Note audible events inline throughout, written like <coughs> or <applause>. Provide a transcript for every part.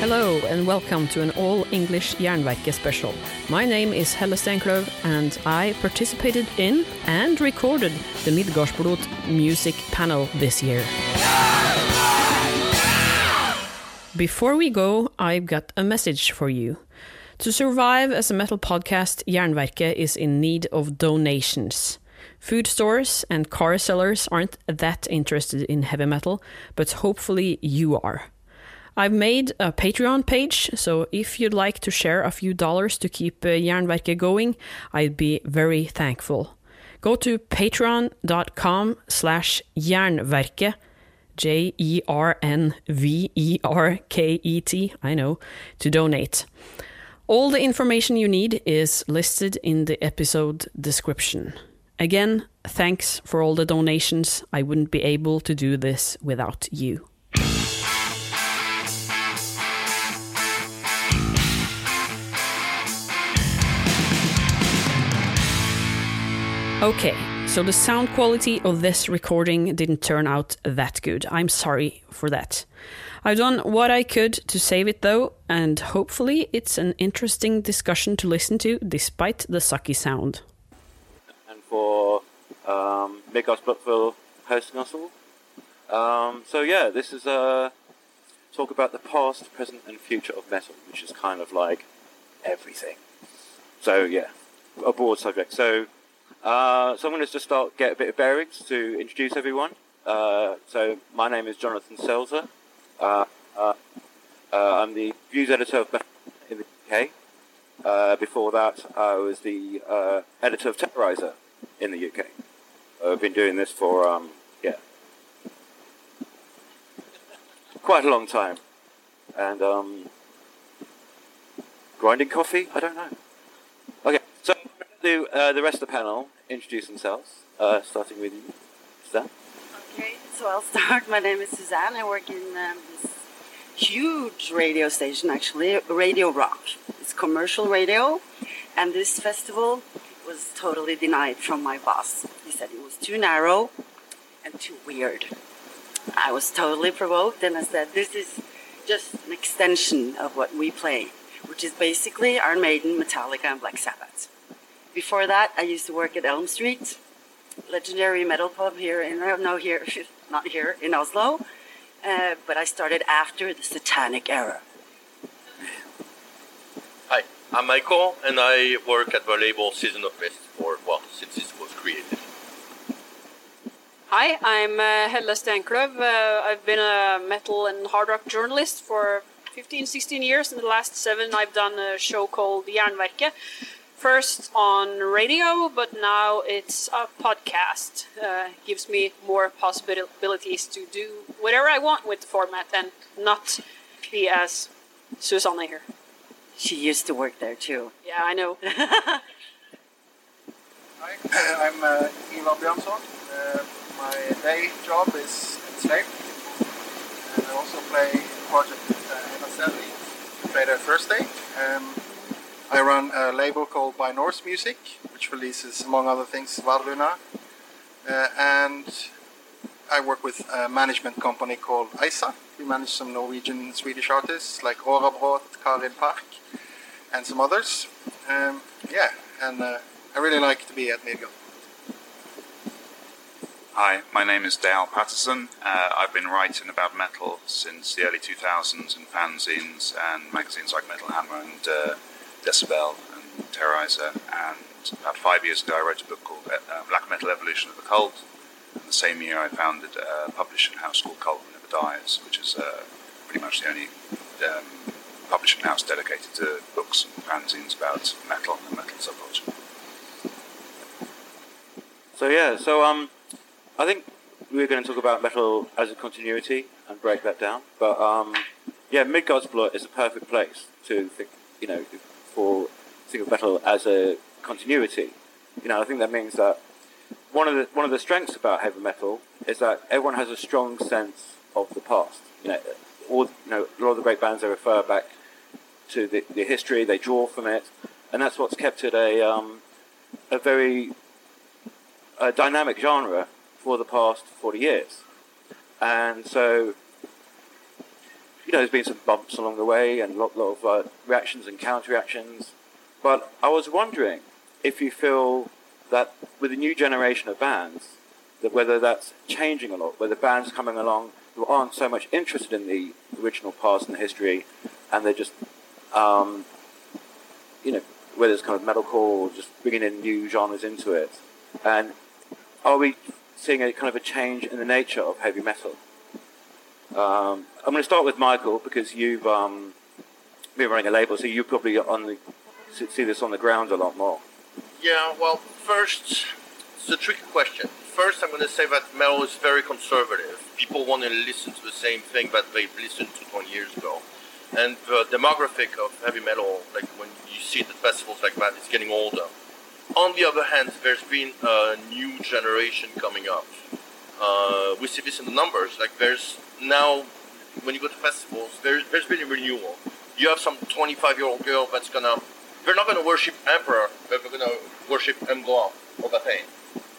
Hello and welcome to an all English Jernverket special. My name is Helle Stenklöv and I participated in and recorded the Midgardsblot music panel this year. Before we go, I've got a message for you. To survive as a metal podcast, Jernverket is in need of donations. Food stores and car sellers aren't that interested in heavy metal, but hopefully you are. I've made a Patreon page, so if you'd like to share a few dollars to keep uh, Jernverket going, I'd be very thankful. Go to patreon.com slash jernverket, J-E-R-N-V-E-R-K-E-T, I know, to donate. All the information you need is listed in the episode description. Again, thanks for all the donations. I wouldn't be able to do this without you. Okay, so the sound quality of this recording didn't turn out that good. I'm sorry for that. I've done what I could to save it though, and hopefully it's an interesting discussion to listen to despite the sucky sound. and for um, Midgardsblot for hosting us all. Um, so yeah, this is a talk about the past, present, and future of metal, which is kind of like everything. So yeah, a broad subject. So uh, so I'm going to just start get a bit of bearings to introduce everyone. Uh, so my name is Jonathan Selzer. Uh, uh, uh, I'm the views editor of in the UK. Before that, I was the editor of Terrorizer in the UK. I've been doing this for um, yeah, quite a long time, and um, grinding coffee. I don't know. Do uh, the rest of the panel introduce themselves, uh, starting with you, Stan. Okay, so I'll <laughs> start. My name is Suzanne. I work in um, this huge radio station, actually, Radio Rock. It's commercial radio, and this festival was totally denied from my boss. He said it was too narrow and too weird. I was totally provoked, and I said, This is just an extension of what we play, which is basically Iron Maiden, Metallica, and Black Sabbath. Before that, I used to work at Elm Street, legendary metal pub here in no here <laughs> not here in Oslo, uh, but I started after the Satanic era. Hi, I'm Michael, and I work at the label Season of Mist for, well, since it was created. Hi, I'm uh, Helle Stenklöv. Uh, I've been a metal and hard rock journalist for 15, 16 years. In the last seven, I've done a show called Jernverket. First on radio, but now it's a podcast. Uh, gives me more possibilities to do whatever I want with the format and not be as Susanne here. She used to work there too. Yeah, I know. <laughs> Hi, I'm uh, Ivar Björnsson. Uh, my day job is enslaved. And I also play project uh, Emma Stanley, play there Thursday. Um, I run a label called By Norse Music, which releases, among other things, Wardruna. Uh, and I work with a management company called ISA. We manage some Norwegian and Swedish artists like Aura Brot, Karin Park, and some others. Um, yeah, and uh, I really like to be at Midgard. Hi, my name is Dayal Patterson. Uh, I've been writing about metal since the early 2000s in fanzines and magazines like Metal Hammer and uh, Decibel and Terrorizer. And about five years ago, I wrote a book called uh, Black Metal Evolution of the Cult. And the same year, I founded a publishing house called Cult Never Dies, which is uh, pretty much the only um, publishing house dedicated to books and fanzines about metal and metal subculture. So yeah, so um, I think we're going to talk about metal as a continuity and break that down. But um, yeah, Midgardsblot is a perfect place to think, you know, for of metal as a continuity. You know, I think that means that one of the one of the strengths about heavy metal is that everyone has a strong sense of the past. You know, all you know, a lot of the great bands they refer back to the, the history, they draw from it, and that's what's kept it a um, a very a dynamic genre for the past 40 years. And so, you know, there's been some bumps along the way and a lot, lot of uh, reactions and counter reactions. But I was wondering if you feel that with the new generation of bands, that whether that's changing a lot, whether bands coming along who aren't so much interested in the original past and the history, and they're just, um, you know, whether it's kind of metalcore or just bringing in new genres into it. And are we seeing a kind of a change in the nature of heavy metal? Um, I'm going to start with Michael because you've um, been running a label, so you probably on the see this on the ground a lot more. Yeah, well, first, it's a tricky question. First, I'm going to say that metal is very conservative. People want to listen to the same thing that they've listened to 20 years ago. And the demographic of heavy metal, like when you see the festivals like that, is getting older. On the other hand, there's been a new generation coming up. Uh, we see this in the numbers. Like there's now, when you go to festivals, there's, there's been a renewal. You have some 25 year old girl that's gonna they're not to worship Emperor, but they're to worship Mgła or Bethane.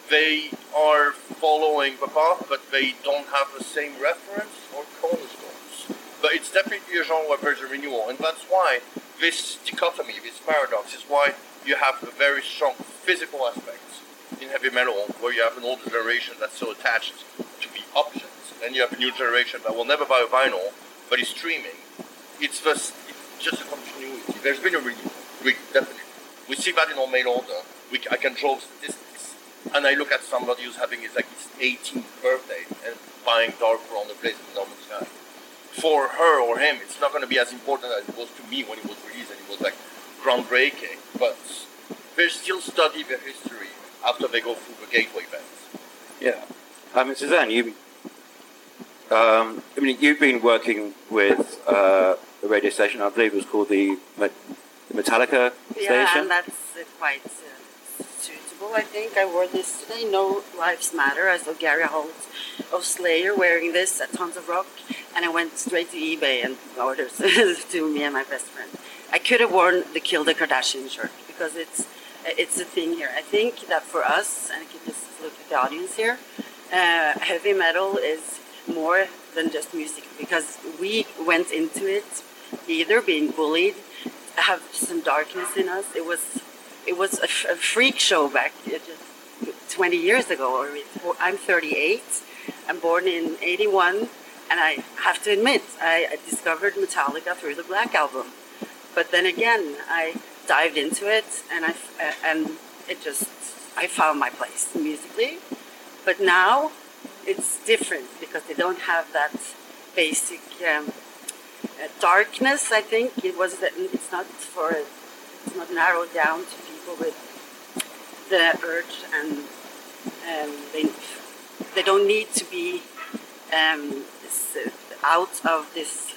They are following the path, but they don't have the same reference or cornerstones. But it's definitely a genre where there's a renewal, and that's why this dichotomy, this paradox, is why you have a very strong physical aspect in heavy metal, where you have an older generation that's so attached to the options, and you have a new generation that will never buy a vinyl, but is streaming. It's just, it's just a continuity. There's been a renewal. We definitely. We see that in our mail order. We, I can draw statistics. And I look at somebody who's having his like his 18th birthday and buying Darker on the place in the sky. For her or him, it's not going to be as important as it was to me when it was released and it was like groundbreaking. But they still study their history after they go through the gateway bands. Yeah. I mean, Suzanne, you, um, I mean, you've been working with uh, a radio station, I believe it was called the Metallica yeah, station? Yeah, and that's uh, quite uh, suitable. I think I wore this today. No Lives Matter. I saw Gary Holt of Slayer wearing this at Tons of Rock, and I went straight to eBay and ordered <laughs> to me and my best friend. I could have worn the Kill the Kardashian shirt because it's it's a thing here. I think that for us, and I can just look at the audience here, uh, heavy metal is more than just music because we went into it either being bullied have some darkness in us. It was it was a, freak show back uh, 20 years ago. I'm 38. I'm born in 81, and I have to admit I discovered Metallica through the Black Album. But then again, I dived into it, and I uh, and it just I found my place musically. But now it's different because they don't have that basic. Um, uh, darkness. I think it was. It's not for. It's not narrowed down to people with the urge, and um, they they don't need to be um, out of this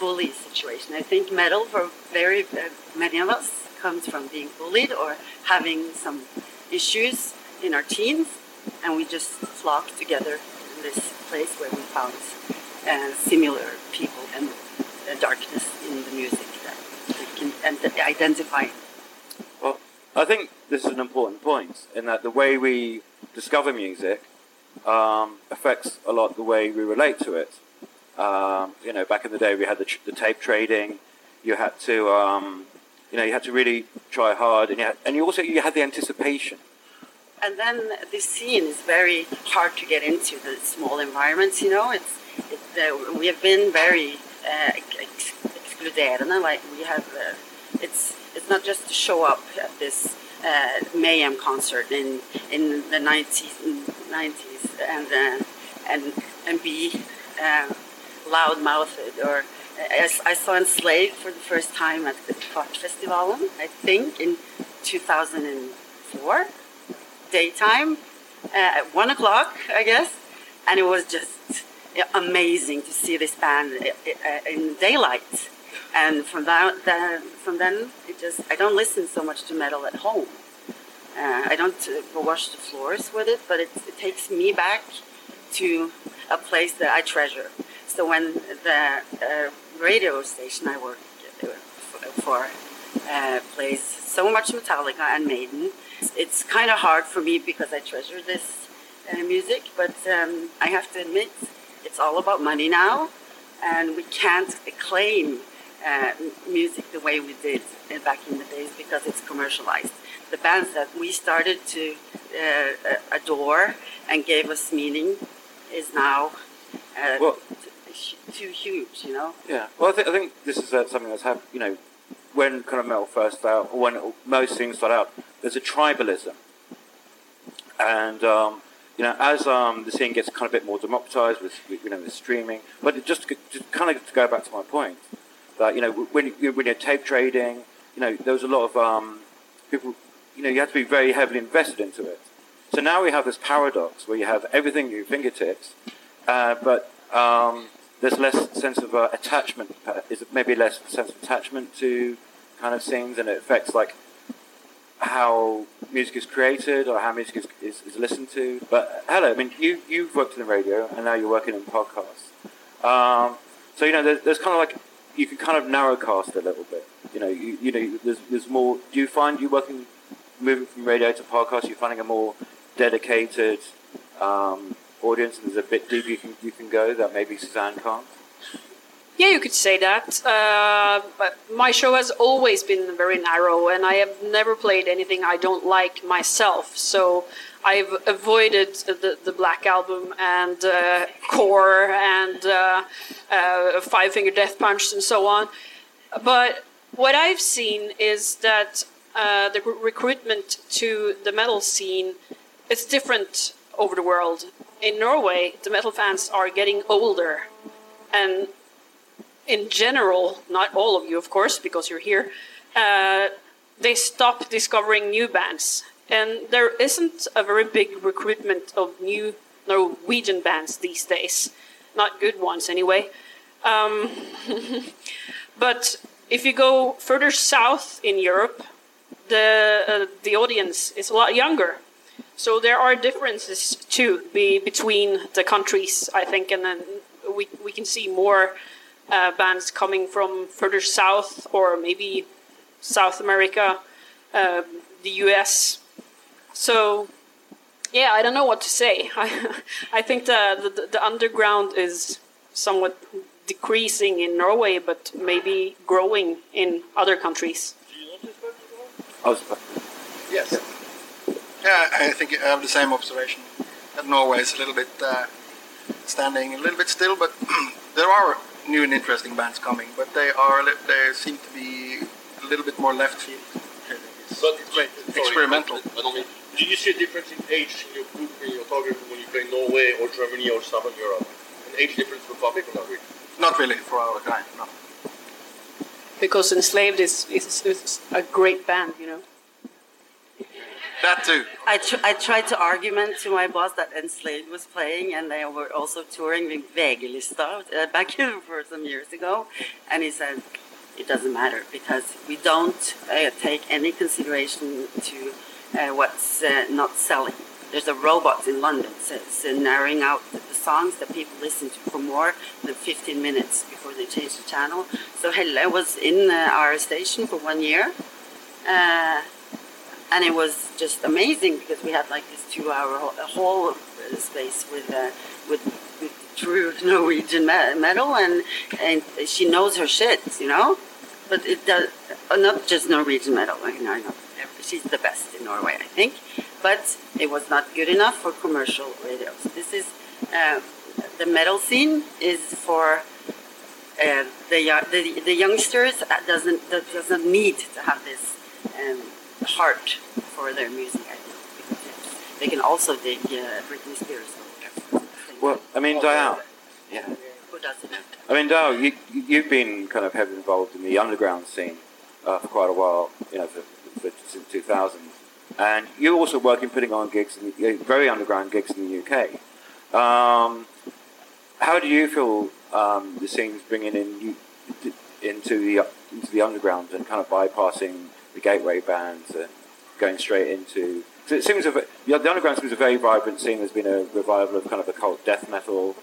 bully situation. I think metal for very uh, many of us comes from being bullied or having some issues in our teens, and we just flocked together in this place where we found uh, similar people and darkness in the music that we can identify. Well, I think this is an important point in that the way we discover music um, affects a lot the way we relate to it. Um, you know, back in the day, we had the, the tape trading. You had to, um, you know, you had to really try hard, and you, had, and you also you had the anticipation. And then this scene is very hard to get into the small environments. You know, it's it, uh, we have been very uh, excluderende. Like we have, uh, it's it's not just to show up at this uh, Mayhem concert in in the 90s, 90s and uh, and and be uh, loud mouthed or. As I saw Enslaved for the first time at the Festival, I think in 2004, daytime, uh, at one o'clock, I guess, and it was just amazing to see this band uh, in daylight. And from that, that, from then, it just I don't listen so much to metal at home. Uh, I don't uh, wash the floors with it, but it, it, takes me back to a place that I treasure. So when the uh, radio station I work for uh, plays so much Metallica and Maiden, it's kind of hard for me because I treasure this uh, music. But um, I have to admit, it's all about money now. and we can't claim uh, music the way we did uh, back in the days because it's commercialized. The bands that we started to uh, uh, adore and gave us meaning is now uh, Well- too huge, you know. Yeah. Well, I, th- I think this is uh, something that's happened. You know, when metal first out, or when most things start out, there's a tribalism, and um, you know, as um, the scene gets kind of a bit more democratized with you know with streaming, but just, just kind of to go back to my point that you know when when you're tape trading, you know, there was a lot of um, people. You know, you have to be very heavily invested into it. So now we have this paradox where you have everything at your fingertips, uh, but um, there's less sense of uh, attachment. uh, Is maybe less sense of attachment to kind of scenes, and it affects like how music is created or how music is, is, is listened to. But Helle, I mean, you you've worked in the radio, and now you're working in podcasts. Um, so you know, there's, there's kind of like you can kind of narrowcast a little bit. You know, you, you know, there's, there's more. Do you find you working, moving from radio to podcast? You're finding a more dedicated um, audience, and there's a bit deeper you can you can go that maybe Suzanne can't. Yeah, you could say that. Uh, but my show has always been very narrow, and I have never played anything I don't like myself. So I've avoided the, the Black Album and uh, Core and uh, uh, Five Finger Death Punch and so on. But what I've seen is that uh, the re- recruitment to the metal scene is different over the world. In Norway, the metal fans are getting older, and in general, not all of you, of course, because you're here, uh, they stop discovering new bands. And there isn't a very big recruitment of new Norwegian bands these days. Not good ones, anyway. Um, <laughs> but if you go further south in Europe, the, uh, the audience is a lot younger. So there are differences too be, between the countries, I think, and then we, we can see more uh, bands coming from further south or maybe South America, uh, the US. So, yeah, I don't know what to say. <laughs> I, I think the, the, the underground is somewhat decreasing in Norway, but maybe growing in other countries. Yes. Yeah, I think I have the same observation. That Norway is a little bit uh, standing a little bit still, but <clears throat> there are new and interesting bands coming, but they are they seem to be a little bit more left field. But it's very sorry, experimental. I don't mean. Did you see a difference in age in your group in your target group when you play Norway or Germany or Southern Europe? An age difference for public or not really? Not really for our kind. No. Because Enslaved is, is, is a great band, you know. That too. I, tr- I tried to argument to my boss that Enslaved was playing, and they were also touring with Vegelista uh, back <laughs> for some years ago, and he said it doesn't matter because we don't uh, take any consideration to uh, what's uh, not selling. There's a robot in London uh, narrowing out the, the songs that people listen to for more than 15 minutes before they change the channel. So Helle was in uh, our station for one year. Uh, and it was just amazing because we had like this two-hour uh, space with uh, with, with true <laughs> Norwegian metal, and and she knows her shit, you know. But it does uh, not just Norwegian metal. I know, I know she's the best in Norway, I think. But it was not good enough for commercial radios. This is uh, the metal scene is for. Uh, the, the the youngsters that doesn't doesn't need to have this um, heart for their music. I think they can also dig uh, Britney Spears. well, I mean, Dayal. Yeah. Who doesn't? I mean, Dayal, you, you've been kind of heavily involved in the underground scene uh, for quite a while, you know, for, for, since 2000. And you're also working, putting on gigs, in the, very underground gigs in the UK. Um, how do you feel um, the scene's bringing in you, into the into the underground and kind of bypassing the gateway bands and going straight into? So it seems a, the the underground seems a very vibrant scene. There's been a revival of kind of occult death metal,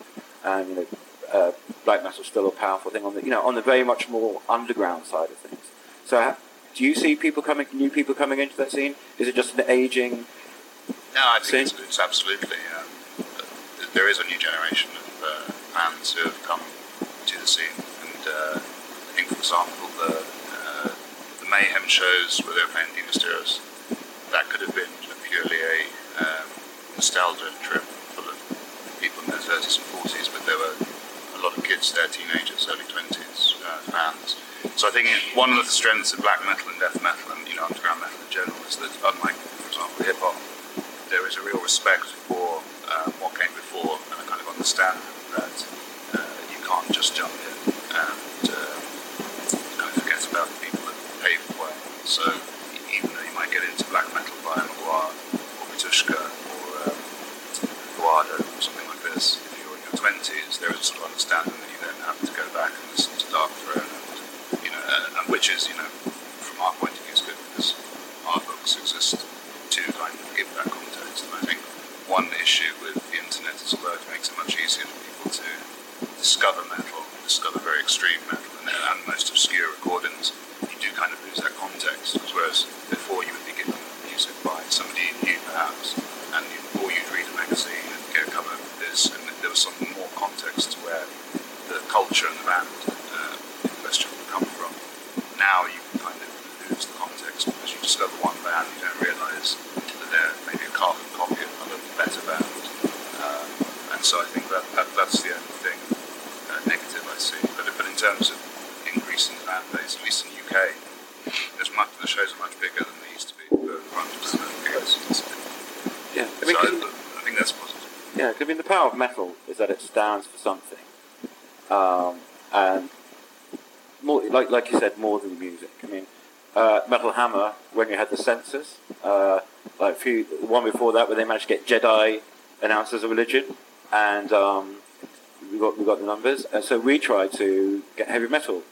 and you know, uh, black metal's still a powerful thing on the you know on the very much more underground side of things. So. Do you see people coming, new people coming into that scene? Is it just an aging? No, I think it's, it's absolutely. Um, there is a new generation of uh, fans who have come to the scene, And uh, I think, for example, the Mayhem shows where they were playing De Mysteriis, that could have been purely a um, nostalgia trip of people in their 30s and 40s, but there were a lot of kids there, teenagers, early 20s, uh, fans. So I think one of the strengths of black metal and death metal and you know underground metal in general is that unlike, for example, hip hop, there is a real respect for um, what came before and a kind of understanding that uh, you can't just jump in and uh, kind of forget about the people that paved the way. So even though you might get into black metal by Mgła or Batushka or um, or something like this, if you're in your 20s, there is a sort of understanding that you then have to go back and listen to Darkthrone, and, you know, and, and which is, you know, from our point of view, is good because our books exist to kind of give that context. And I think one issue with the internet is although it makes it much easier for people to discover metal, discover very extreme metal, and, and most obscure recordings, you do kind of lose that context. Whereas before you would be given music by somebody you knew perhaps, and you, or you'd read a magazine and get a cover of this, and there was some more context to where the culture and the band uh, in question would come from. Now you kind of lose the context because you discover one band, you don't realise that they're maybe a carbon copy of another better band. Um, and so I think that, that that's the only thing uh, negative I see. But, but in terms of increasing the fan base, at least in the UK, there's much, the shows are much bigger than they used to be. The front of the gigs. Yeah, I So mean, I, I think that's positive. Yeah, I mean the power of metal is that it stands for something, um, and more like like you said, more than music. I mean, uh, Metal Hammer when you had the censors, uh, like a few the one before that, where they managed to get Jedi announced as a religion, and um, got we got the numbers, and so we tried to get heavy metal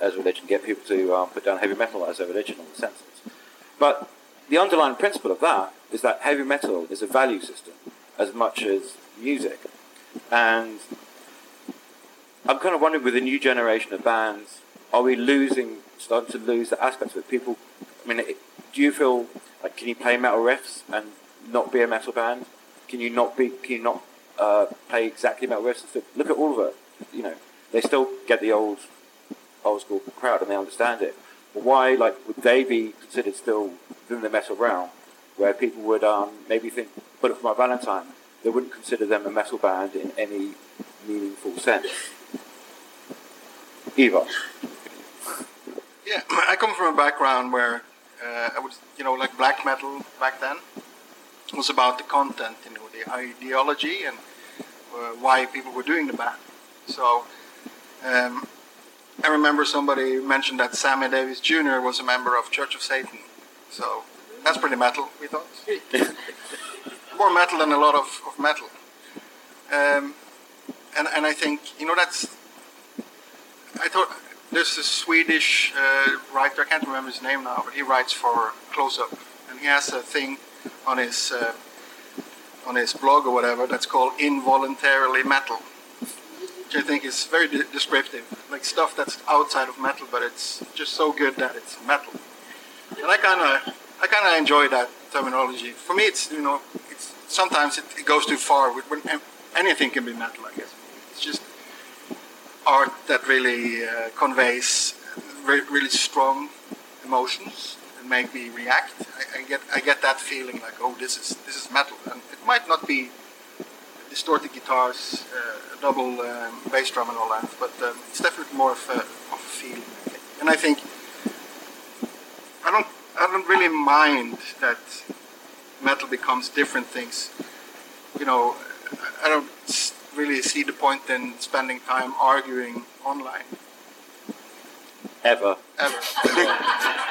as religion, get people to um, put down heavy metal as a religion on the census. But the underlying principle of that is that heavy metal is a value system as much as music. And I'm kind of wondering with the new generation of bands, are we losing, starting to lose the aspects of it? People, I mean, it, do you feel like can you play metal riffs and not be a metal band? Can you not be? Can you not uh, play exactly riffs? And stuff? Look at all of it. You know, they still get the old, old school crowd and they understand it. But why, like, would they be considered still within the metal realm, where people would um, maybe think, "Bullet for my Valentine"? They wouldn't consider them a metal band in any meaningful sense. Ivar. Yeah, I come from a background where uh, I was, you know, like black metal back then was about the content, you know, the ideology and why people were doing the band. So um, I remember somebody mentioned that Sammy Davis Jr. was a member of Church of Satan. So that's pretty metal, we thought. <laughs> More metal than a lot of, of metal. Um, and, and I think, you know, that's I thought there's a Swedish uh, writer. I can't remember his name now, but he writes for Close Up, and he has a thing on his uh, on his blog or whatever that's called involuntarily metal, which I think is very de- descriptive. Like stuff that's outside of metal, but it's just so good that it's metal. And I kind of I kind of enjoy that terminology. For me, it's you know it's sometimes it, it goes too far. When anything can be metal, I guess. It's just art that really uh, conveys re- really strong emotions make me react. I, I get I get that feeling like oh this is this is metal and it might not be distorted guitars, uh, double um, bass drum and all that, but um, it's definitely more of a, of a feeling. And I think I don't I don't really mind that metal becomes different things. You know, I don't really see the point in spending time arguing online Ever. ever.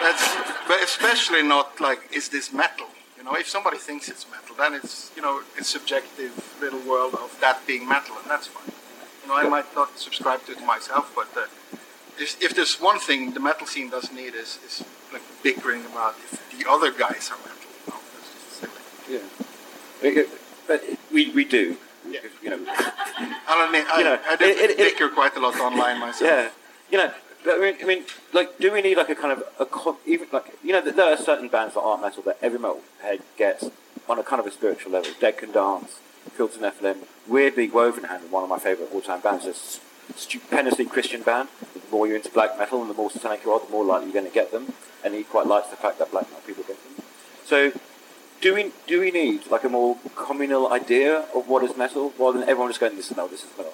That's, but especially not like, is this metal? You know, if somebody thinks it's metal, then it's you know it's subjective little world of that being metal, and that's fine. You know, I might not subscribe to it myself, but uh, if, if there's one thing the metal scene doesn't need is, is like bickering about if the other guys are metal. You know, that's just silly. Yeah. We- But we, we do. Yeah. You know, I admit, I, You know, I did it- it- it- bicker quite a lot online myself. Yeah, you know, I mean, I mean, like, do we need like a kind of a co- even like you know, there are certain bands that aren't metal that every metalhead gets on a kind of a spiritual level. Dead Can Dance, Filter Nephilim, weirdly Woven Hand, one of my favourite all-time bands. a stupendously Christian band. The more you're into black metal and the more satanic you are, the more likely you're going to get them. And he quite likes the fact that black metal people get them. So, do we do we need like a more communal idea of what is metal, rather than everyone just going, "This is metal, this is metal,"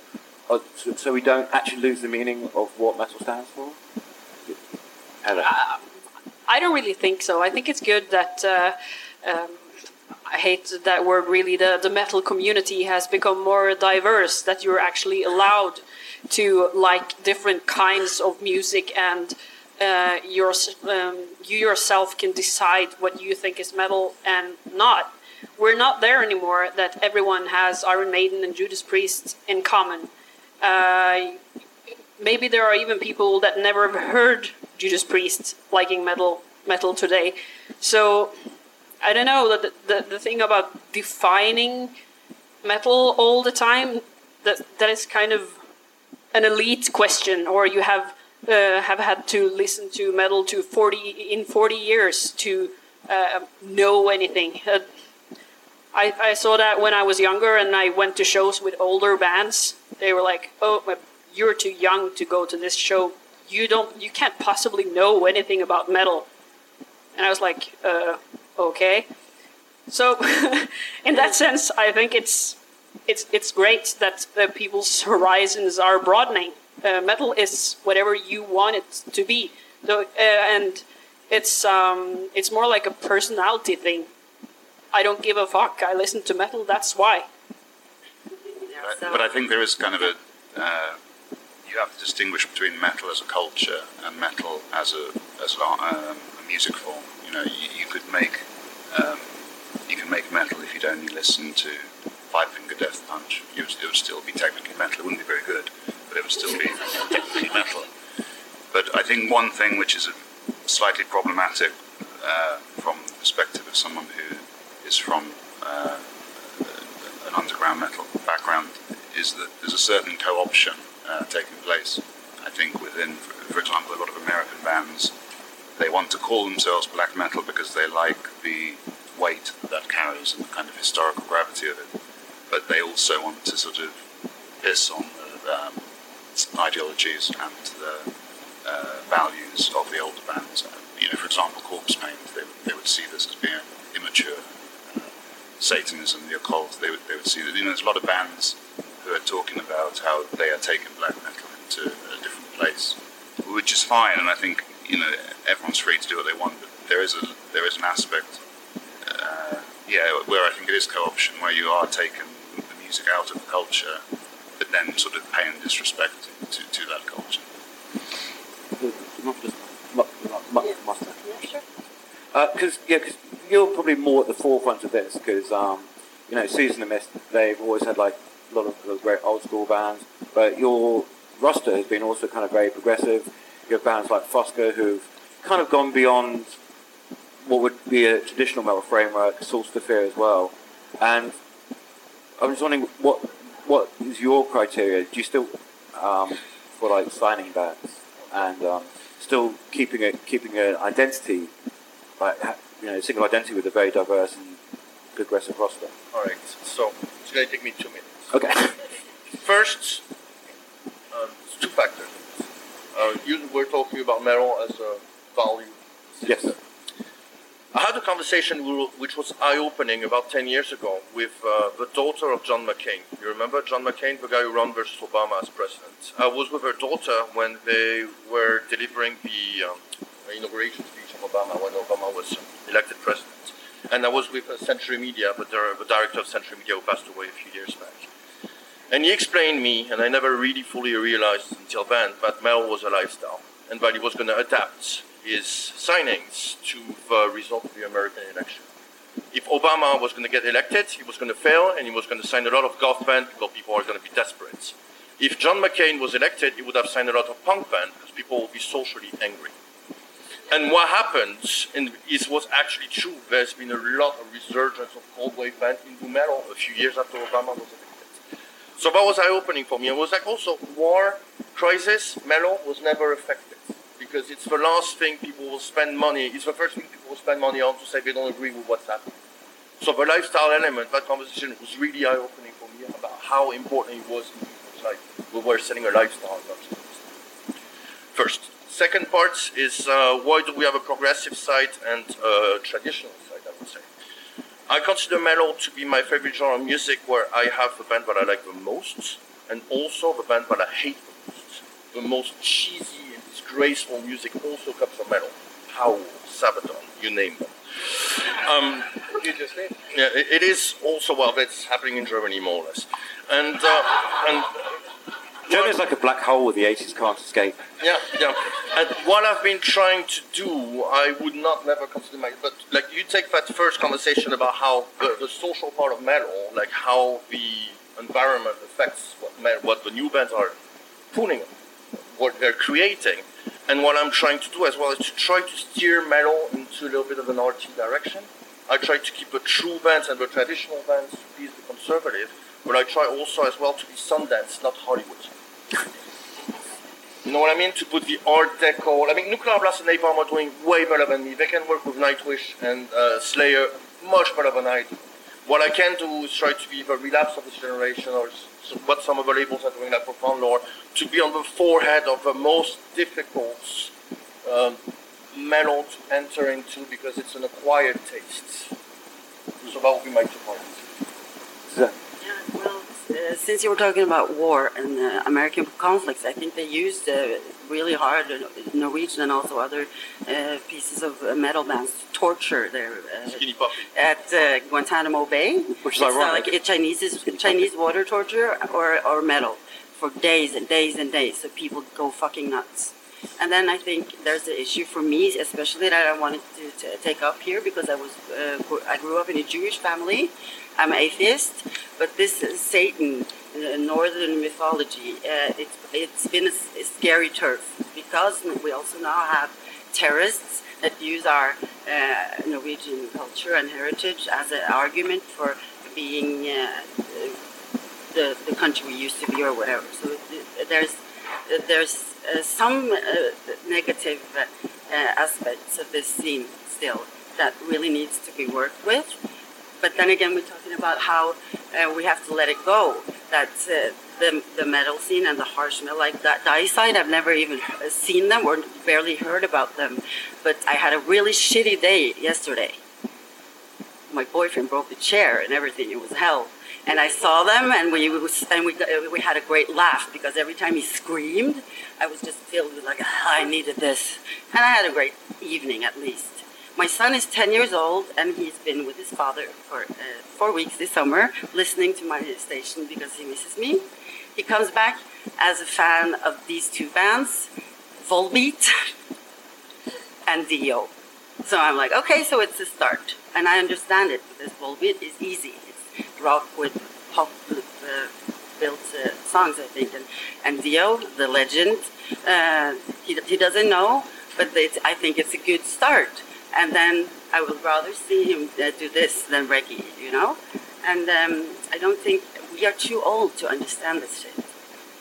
or, so, we don't actually lose the meaning of what metal stands for? Heather. I don't really think so. I think it's good that. Uh, um, I hate that word really. The, the metal community has become more diverse, that you're actually allowed to like different kinds of music and uh, your, um, you yourself can decide what you think is metal and not. We're not there anymore that everyone has Iron Maiden and Judas Priest in common. Uh, maybe there are even people that never have heard Judas Priest liking metal metal today. So I don't know the, the the thing about defining metal all the time that that is kind of an elite question, or you have uh, have had to listen to metal to forty in forty years to uh, know anything. Uh, I, I saw that when I was younger and I went to shows with older bands. They were like, "Oh, you're too young to go to this show. You don't, you can't possibly know anything about metal." And I was like, uh, "Okay." So, <laughs> in that sense, I think it's it's it's great that uh, people's <laughs> horizons are broadening. Uh, metal is whatever you want it to be, so, uh, and it's um, it's more like a personality thing. I don't give a fuck. I listen to metal. That's why. But, but I think there is kind of a uh, you have to distinguish between metal as a culture and metal as a as a, um, a music form. You know, you, you could make um, you can make metal if you'd only listen to Five Finger Death Punch. It would, it would still be technically metal. It wouldn't be very good, but it would still be <laughs> technically metal. But I think one thing which is slightly problematic uh, from the perspective of someone who is from uh, an underground metal background is that there's a certain co-option uh, taking place. I think within, for, example, a lot of American bands, they want to call themselves black metal because they like the weight that carries and the kind of historical gravity of it. But they also want to sort of piss on the um, ideologies and the uh, values of the older bands. You know, for example, Corpse Paint, they, they would see this as being immature. Uh, Satanism, the occult, they would, they would see that. You know, there's a lot of bands who are talking about how they are taking black metal into a different place, which is fine. And I think you know everyone's free to do what they want, but there is a there is an aspect, uh, yeah, where I think it is co-option, where you are taking the music out of the culture, but then sort of paying disrespect to, to that culture. Because yeah, because you're probably more at the forefront of this. Because um, you know, Season of Mist, they've always had like a lot of, great old school bands, but your roster has been also kind of very progressive. You have bands like Fosca who've kind of gone beyond what would be a traditional metal framework, Solstafir as well. And I'm just wondering what what is your criteria? Do you still um, for like signing bands and um, still keeping it keeping an identity, like you know, single identity with a very diverse and progressive roster? All right, so it's going to take me two minutes. Okay. <laughs> First, um, it's two factors. Uh, you were talking about metal as a value. Yes. I had a conversation which was eye-opening about 10 years ago with uh, the daughter of John McCain. You remember John McCain, the guy who ran versus Obama as president? I was with her daughter when they were delivering the um, inauguration speech Obama when Obama was elected president. And I was with Century Media, but the, director of Century Media who passed away a few years back. And he explained me, and I never really fully realized until then, that metal was a lifestyle, and that he was going to adapt his signings to the result of the American election. If Obama was going to get elected, he was going to fail, and he was going to sign a lot of golf band because people are going to be desperate. If John McCain was elected, he would have signed a lot of punk band because people would be socially angry. And what happened and is what's actually true. There's been a lot of resurgence of cold wave band into metal a few years after Obama was elected. So that was eye-opening for me. It was like also war, crisis, metal was never affected because it's the last thing people will spend money. It's the first thing people will spend money on to say they don't agree with what's happening. So the lifestyle element, that conversation was really eye-opening for me about how important it was in people's life. we were selling a lifestyle. First. Second part is uh, why do we have a progressive side and a traditional side, I would say. I consider metal to be my favorite genre of music where I have the band that I like the most and also the band that I hate the most. The most cheesy and disgraceful music also comes from metal. Howl, Sabaton, you name them. Um, You just yeah, it, it is also well. That's happening in Germany more or less, and uh, and Germany's like a black hole the 80s can't escape. yeah, yeah. And what I've been trying to do, I would not never consider my. But like you take that first conversation about how the, the social part of metal, like how the environment affects what what the new bands are putting, what they're creating, and what I'm trying to do as well is to try to steer metal into a little bit of an arty direction. I try to keep the true bands and the traditional bands be the conservative, but I try also as well to be Sundance, not Hollywood. You know what I mean? To put the Art Deco. I mean, Nuclear Blast and Napalm are doing way better than me. They can work with Nightwish and uh, Slayer much better than I do. What I can do is try to be the relapse of this generation, or what some of the labels are doing, like Profound Lore, to be on the forehead of the most difficult um, metal to enter into because it's an acquired taste. So that would be my two points. Yeah, well, uh, since you were talking about war and uh, American conflicts, I think they used uh, really hard uh, Norwegian and also other uh, pieces of metal bands to torture their uh, at uh, Guantanamo Bay, Which is it's ironic. like Chinese Chinese water torture or, or metal for days and days and days, so people go fucking nuts. And then I think there's the issue for me, especially that I wanted to, to take up here because I was uh, I grew up in a Jewish family. I'm atheist, but this is Satan, uh, northern mythology, uh, it's it's been a scary turf because we also now have terrorists that use our uh, Norwegian culture and heritage as an argument for being uh, the, the country we used to be or whatever. So there's there's uh, some uh, negative uh, uh, aspects of this scene still that really needs to be worked with. But then again, we're talking about how uh, we have to let it go. That uh, the, the metal scene and the harsh metal, like that die side, I've never even seen them or barely heard about them. But I had a really shitty day yesterday. My boyfriend broke the chair and everything. It was hell. And I saw them, and we and we we had a great laugh because every time he screamed, I was just filled with like, "Ah, I needed this, and I had a great evening at least. My son is 10 years old, and he's been with his father for uh, four weeks this summer, listening to my station because he misses me. He comes back as a fan of these two bands, Volbeat and Dio. So I'm like, okay, so it's a start. And I understand it because Volbeat is easy. It's rock with pop uh, built uh, songs, I think. And, and Dio, the legend, uh, he, he doesn't know, but I think it's a good start. And then I would rather see him uh, do this than reggae, you know? And um, I don't think we are too old to understand this shit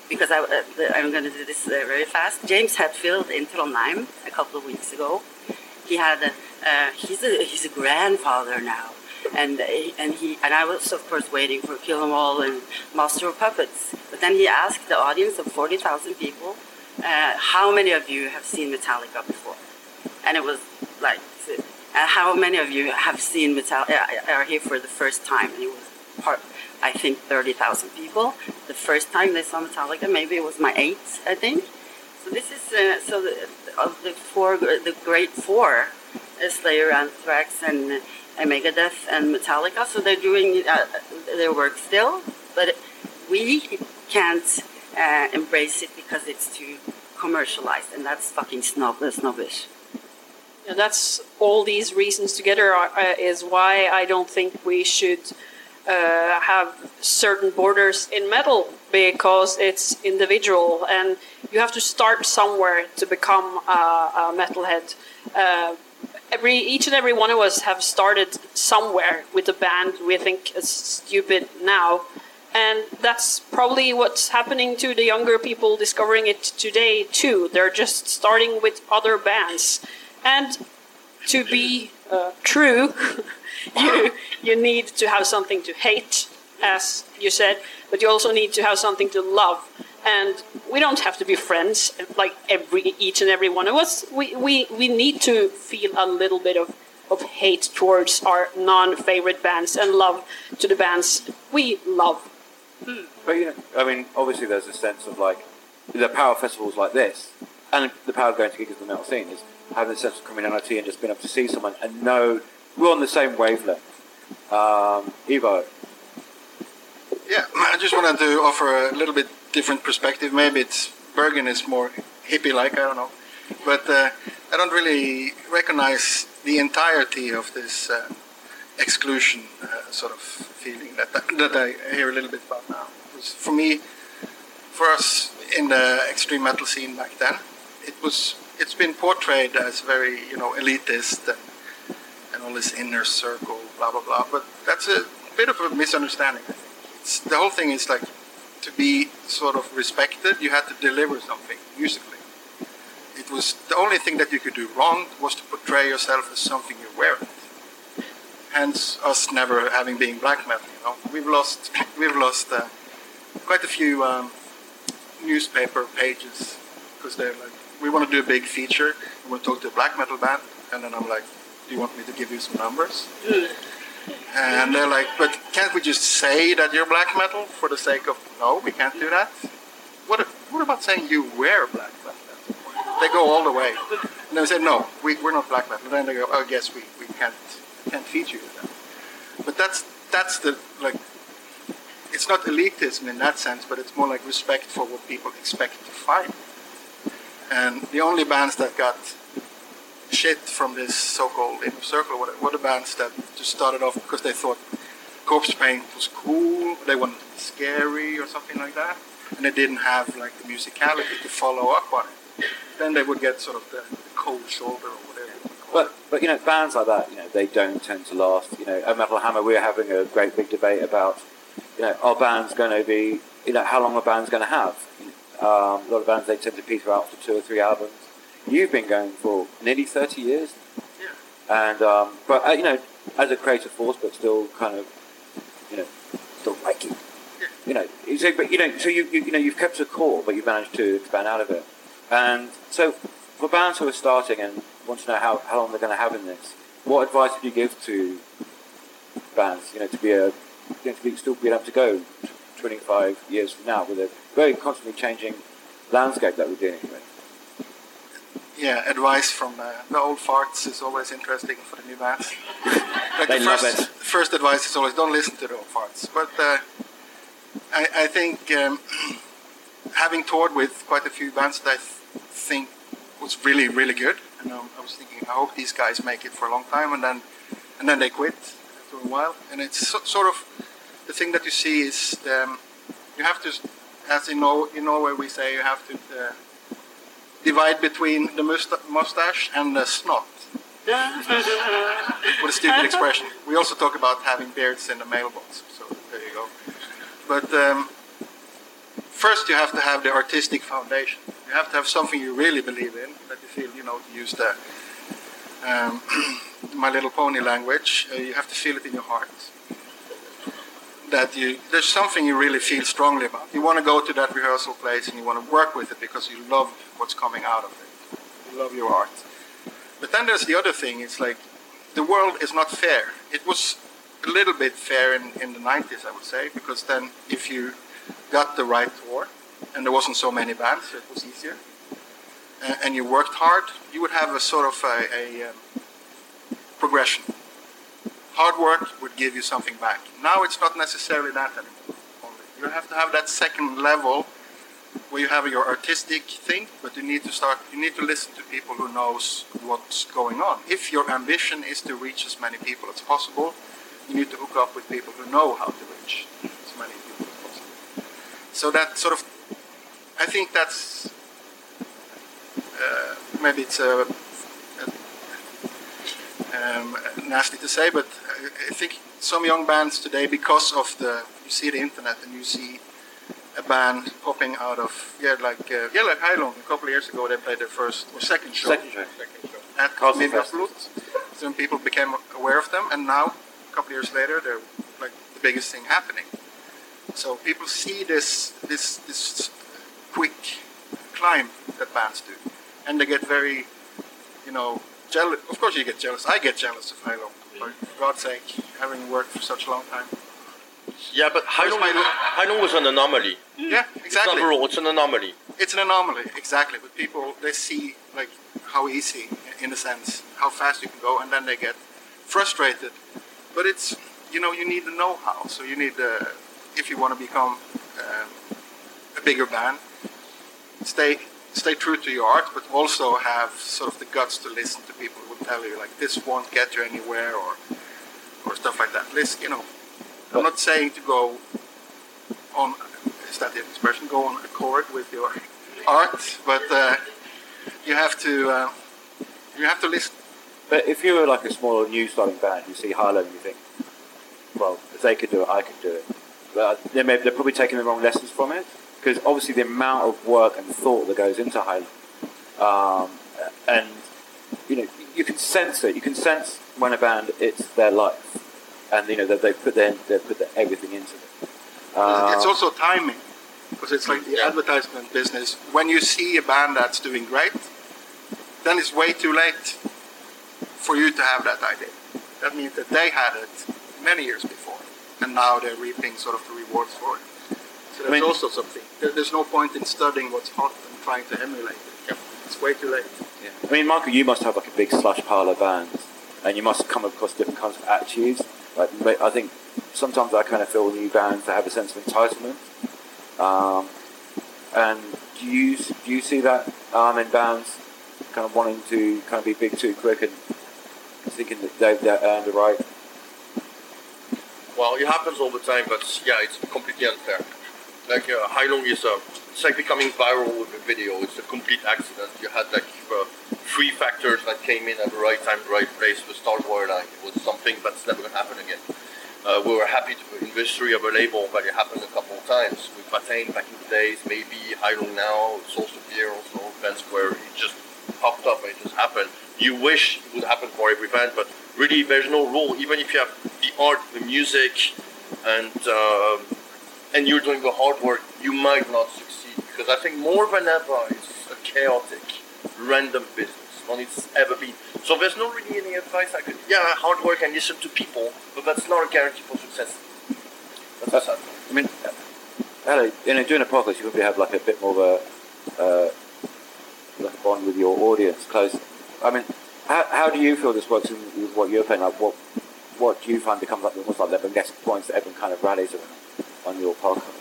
because I, uh, I'm going to do this uh, very fast. James Hetfield in Trondheim a couple of weeks ago. He had a, uh, he's a he's a grandfather now, and uh, and he and I was of course waiting for Kill 'Em All and Master of Puppets. But then he asked the audience of forty thousand people, uh, how many of you have seen Metallica before? And it was like, uh, how many of you have seen Metallica? Are here for the first time? And it was part, I think, thirty thousand people. The first time they saw Metallica, maybe it was my eighth, I think. So this is uh, so the, of the four, the great four, uh, Slayer, Anthrax, and uh, Megadeth, and Metallica. So they're doing uh, their work still, but we can't uh, embrace it because it's too commercialized, and that's fucking snob, uh, snobbish. And that's all these reasons together are, uh, is why I don't think we should uh, have certain borders in metal because it's individual and you have to start somewhere to become a, a metalhead. Uh, every each and every one of us have started somewhere with a band we think is stupid now. And that's probably what's happening to the younger people discovering it today too. They're just starting with other bands. And to be uh, true, <laughs> you, you need to have something to hate as you said, but you also need to have something to love. And we don't have to be friends like every each and every one of us. We we, we need to feel a little bit of, of hate towards our non-favorite bands and love to the bands we love. But you know, I mean, obviously there's a sense of like the power of festivals like this, and the power of going to gigs in the metal scene is having a sense of communality and just being able to see someone and know we're on the same wavelength. Um, Ivar, Yeah, I just wanted to offer a little bit different perspective. Maybe it's Bergen is more hippie-like, I don't know, but uh, I don't really recognize the entirety of this uh, exclusion uh, sort of feeling that that I hear a little bit about now. For me, for us in the extreme metal scene back then, it was it's been portrayed as very you know elitist and, and all this inner circle, blah blah blah. But that's a bit of a misunderstanding. It's, the whole thing is like to be sort of respected, you had to deliver something musically. It was the only thing that you could do wrong was to portray yourself as something you weren't. Hence, us never having been black metal. You know, we've lost <laughs> we've lost uh, quite a few um, newspaper pages because they're like, we want to do a big feature. We want to talk to a black metal band, and then I'm like, do you want me to give you some numbers? And they're like, but can't we just say that you're black metal for the sake of no, we can't do that. What what about saying you wear black metal? They go all the way. And they say, no, we, we're not black metal. And then they go, oh, yes, we, we can't can't feature you then. But that's that's the like. It's not elitism in that sense, but it's more like respect for what people expect to find. And the only bands that got shit from this so-called inner circle were, were the bands that just started off because they thought corpse paint was cool, they wanted to be scary or something like that, and they didn't have like the musicality to follow up on it. Then they would get sort of the, cold shoulder or whatever. But but you know bands like that, you know, they don't tend to last. You know, at Metal Hammer, we're having a great big debate about, you know, are bands going to be, you know, how long a band's going to have. Um, a lot of bands they tend to peter out after two or three albums. You've been going for nearly thirty years, Yeah. and um, but uh, you know, as a creative force, but still kind of, you know, still like it. You know, so, but you know, so you, you you know you've kept a core, but you've managed to expand out of it. And so, for bands who are starting and want to know how, how long they're going to have in this, what advice would you give to bands? You know, to be a you know, to be still be able to go 25 years from now with a very constantly changing landscape that we're dealing with. Yeah, advice from uh, the old farts is always interesting for the new bands. <laughs> like They the love first, it. First advice is always don't listen to the old farts. But uh, I, I think um, <clears throat> having toured with quite a few bands that I th- think was really, really good, and um, I was thinking, I hope these guys make it for a long time, and then and then they quit after a while. And it's so, sort of thing that you see is um, you have to, as in, Nor- in Norway we say, you have to. Uh, divide between the musta- mustache and the snot. what a stupid expression. We also talk about having beards in the mailbox, so there you go. But um, first, you have to have the artistic foundation. You have to have something you really believe in, that you feel, you know, to use the um, <clears throat> My Little Pony language. Uh, you have to feel it in your heart. That you there's something you really feel strongly about. You want to go to that rehearsal place and you want to work with it because you love what's coming out of it. You love your art. But then there's the other thing. It's like the world is not fair. It was a little bit fair in, in the 90s, I would say, because then if you got the right tour and there wasn't so many bands, it was easier, and, and you worked hard, you would have a sort of a, a um, progression. Hard work would give you something back. Now it's not necessarily that anymore. You have to have that second level where you have your artistic thing, but you need to start. You need to listen to people who knows what's going on. If your ambition is to reach as many people as possible, you need to hook up with people who know how to reach as many people as possible. So that sort of, I think that's uh, maybe it's a, um, nasty to say, but I, I think some young bands today, because of the you see the internet and you see a band popping out of yeah like uh, yeah like Heilung a couple of years ago they played their first or second show. Second show. at Castle Some people became aware of them, and now a couple of years later they're like the biggest thing happening. So people see this this this quick climb that bands do, and they get very, you know, jealous. Of course, you get jealous. I get jealous of Heilung. For God's sake, having worked for such a long time. Yeah, but Heilung was an anomaly. Yeah, It's exactly. not a rule, it's an anomaly. It's an anomaly, exactly. But people they see like how easy, in a sense, how fast you can go, and then they get frustrated. But it's you know you need the know-how. So you need the if you want to become um, a bigger band, stay stay true to your art, but also have sort of the guts to listen to people who tell you like this won't get you anywhere or or stuff like that. Listen, you know, I'm not saying to go on is that the expression go on accord with your art, but uh, you have to uh, you have to listen. But if you were like a small new starting band, you see Heilung, you think, well, if they could do it, I could do it. But they may, they're probably taking the wrong lessons from it because obviously the amount of work and thought that goes into Heilung, um, and you know, you can sense it. You can sense when a band it's their life, and you know that they put their they put their everything into it. Uh, it's also timing because it's like the advertisement business. When you see a band that's doing great, then it's way too late for you to have that idea. That means that they had it many years before, and now they're reaping sort of the rewards for it. So that's I mean- also something. There, there's no point in studying what's hot and trying to emulate it. It's way too late. Yeah. I mean, Michael, you must have like a big slush pile of bands, and you must come across different kinds of attitudes. Like, I think sometimes I kind of feel new bands that have a sense of entitlement. Um, and do you do you see that um, in bands, kind of wanting to kind of be big too quick and thinking that they've they've earned the right? Well, it happens all the time, but yeah, it's completely unfair. Like uh, is a, it's like becoming viral with a video. It's a complete accident. You had like uh, three factors that came in at the right time, the right place. The stars were aligned. It was something that's never gonna happen again. Uh, we were happy to in the history of a label, but it happened a couple of times. With Patain back in the days, maybe Heilung now, also here, also Penn where It just popped up and it just happened. You wish it would happen for every band, but really there's no rule. Even if you have the art, the music, and uh, and you're doing the hard work, you might not succeed because I think more than ever it's a chaotic, random business than it's ever been. So there's not really any advice I could. Yeah, hard work and listen to people, but that's not a guarantee for success. That's thing. I mean, uh, hello, you know, doing a podcast, you probably have like a bit more of a, uh, like bond with your audience, close. I mean, how, how do you feel this works in, with what you're playing? Like, what what do you find becomes like almost like the guest points that everyone kind of rallies around on your podcast?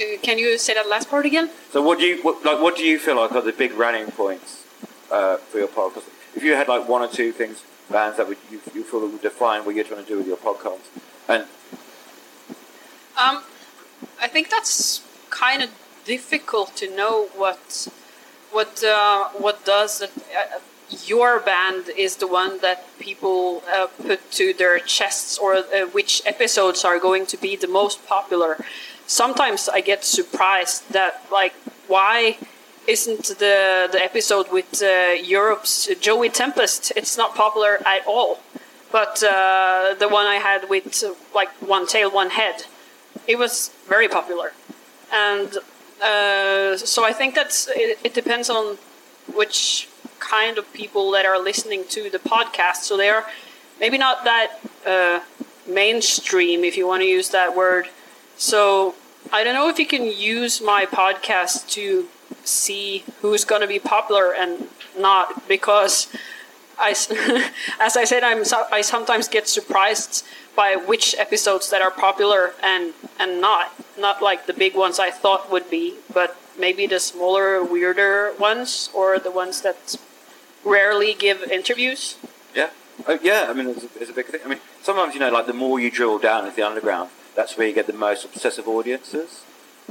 Uh, can you say that last part again? So, what do you what, like? What do you feel like are the big running points uh, for your podcast? If you had like one or two things, bands that would you, you feel would define what you're trying to do with your podcast, and Um, I think that's kind of difficult to know what what uh, what does that. Your band is the one that people uh, put to their chests, or uh, which episodes are going to be the most popular. Sometimes I get surprised that like why isn't the the episode with uh, Europe's Joey Tempest? It's not popular at all. But uh, the one I had with like one tail, one head, it was very popular, and uh, so I think that's it, it depends on which kind of people that are listening to the podcast. So they are maybe not that uh, mainstream, if you want to use that word. So I don't know if you can use my podcast to see who's going to be popular and not because I, <laughs> as I said, I'm so, I sometimes get surprised by which episodes that are popular and and not not like the big ones I thought would be, but maybe the smaller, weirder ones or the ones that rarely give interviews. Yeah. Oh, yeah, I mean, it's a, it's a big thing. I mean, sometimes, you know, like the more you drill down into the underground, that's where you get the most obsessive audiences.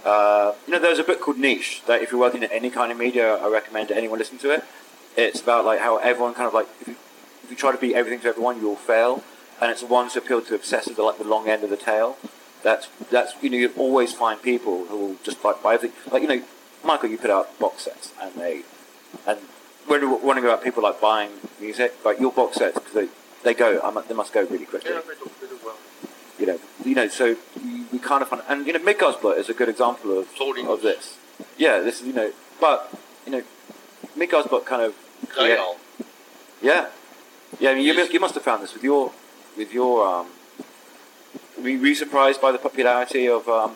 Uh, you know, there's a book called Niche that if you're working in any kind of media, I recommend anyone listen to it. It's about like how everyone kind of like, if you, if you try to be everything to everyone, you'll fail. And it's the ones who appeal to obsessives, are like the long end of the tail. That's, that's, you know, you always find people who will just like buy everything. Like, you know, Michael, you put out box sets and they, and when we're wondering about people like buying music, like your box sets, because they, they go, I they must go really quickly. Yeah, they do, they do well. You know, you know, so you, we kind of find, and you know, Midgårdsblot is a good example of Totally. of this. Yeah, this is you know, but you know, Midgårdsblot kind of create- yeah, yeah. I mean, you, you must have found this with your with your. Um, were you surprised by the popularity of um,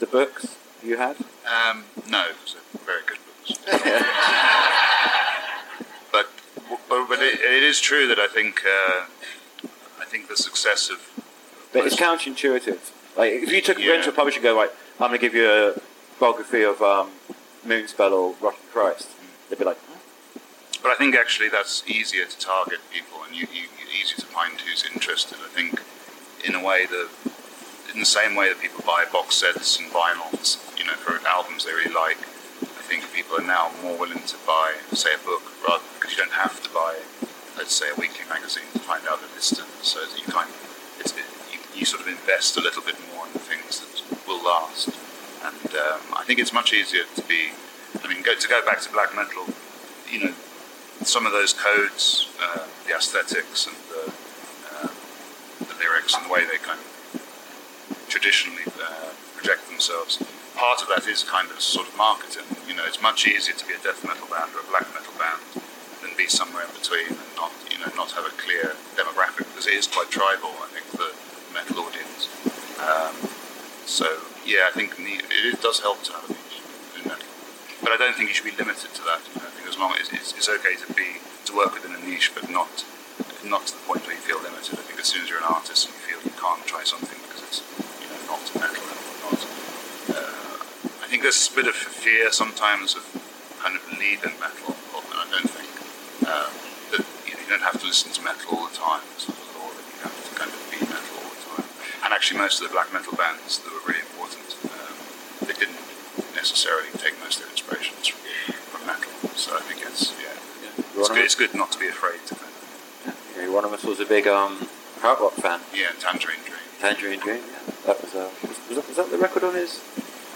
the books you had? Um, no, it's a very good books. <laughs> but but, it, it is true that I think uh, I think the success of But it's counterintuitive. Like if you took Yeah. went to a publisher and go right, I'm going to give you a biography of um, Moonspell or Rotting Christ, they'd be like, "Huh?" But I think actually that's easier to target people, and you, you easier to find who's interested. I think, in a way, the in the same way that people buy box sets and vinyls, you know, for albums they really like. Think people are now more willing to buy, say, a book, rather because you don't have to buy, let's say, a weekly magazine to find out the listed. So that you kind of, it's, it, you, you sort of invest a little bit more in things that will last. And um, I think it's much easier to be. I mean, go, to go back to black metal, you know, some of those codes, uh, the aesthetics and the, uh, the lyrics and the way they kind of traditionally uh, project themselves. Part of that is kind of sort of marketing. You know, it's much easier to be a death metal band or a black metal band than be somewhere in between and not, you know, not have a clear demographic because it is quite tribal. I think the metal audience. Um, so yeah, I think it does help to have a niche in metal, but I don't think you should be limited to that. You I think as long as it's, it's okay to be to work within a niche, but not not to the point where you feel limited. I think as soon as you're an artist and you feel you can't try something because it's you know not metal and not. Uh, I think there's a bit of fear sometimes of kind of leaving metal. Or I don't think um, that you, know, you don't have to listen to metal all the time. At all that you have to kind of be metal all the time. And actually, most of the black metal bands that were really important, um, they didn't necessarily take most of their inspirations from, from metal. So I think it's yeah, it's good, it's good not to be afraid to kind of yeah, Euronymous was a big um, krautrock rock fan. yeah, Tangerine Dream. Tangerine Dream, yeah. That was, uh, was, was, that, was that the record on his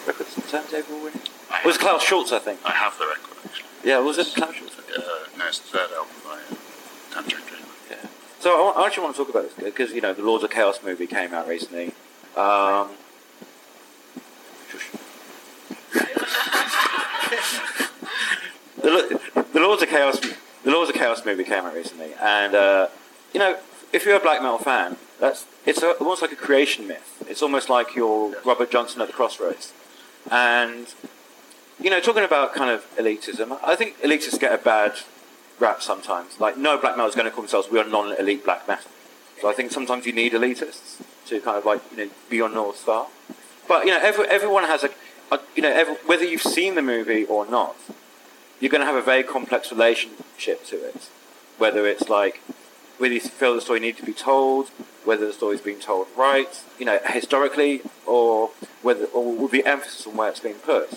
record turntable winning? It was Klaus Schulze, I think. I have the record actually. Yeah, was it Klaus Schulze? Uh, no, it's the third album by uh, Tangerine Dream. Yeah. So I, wa- I actually want to talk about this because you know the Lords of Chaos movie came out recently. Um, <laughs> the, the Lords of Chaos, the Lords of Chaos movie came out recently, and uh, you know if you're a black metal fan, that's it's a, almost like a creation myth. It's almost like your Robert Johnson at the Crossroads, and you know talking about kind of elitism. I think elitists get a bad rap sometimes. Like, no black metal is going to call themselves, we are non-elite black metal. So I think sometimes you need elitists to kind of like, you know, be your North Star. But, you know, every, everyone has a, a you know, every, whether you've seen the movie or not, you're going to have a very complex relationship to it. Whether it's like, whether you feel the story needs to be told, whether the story's being told right, you know, historically, or whether, or with the emphasis on where it's being put.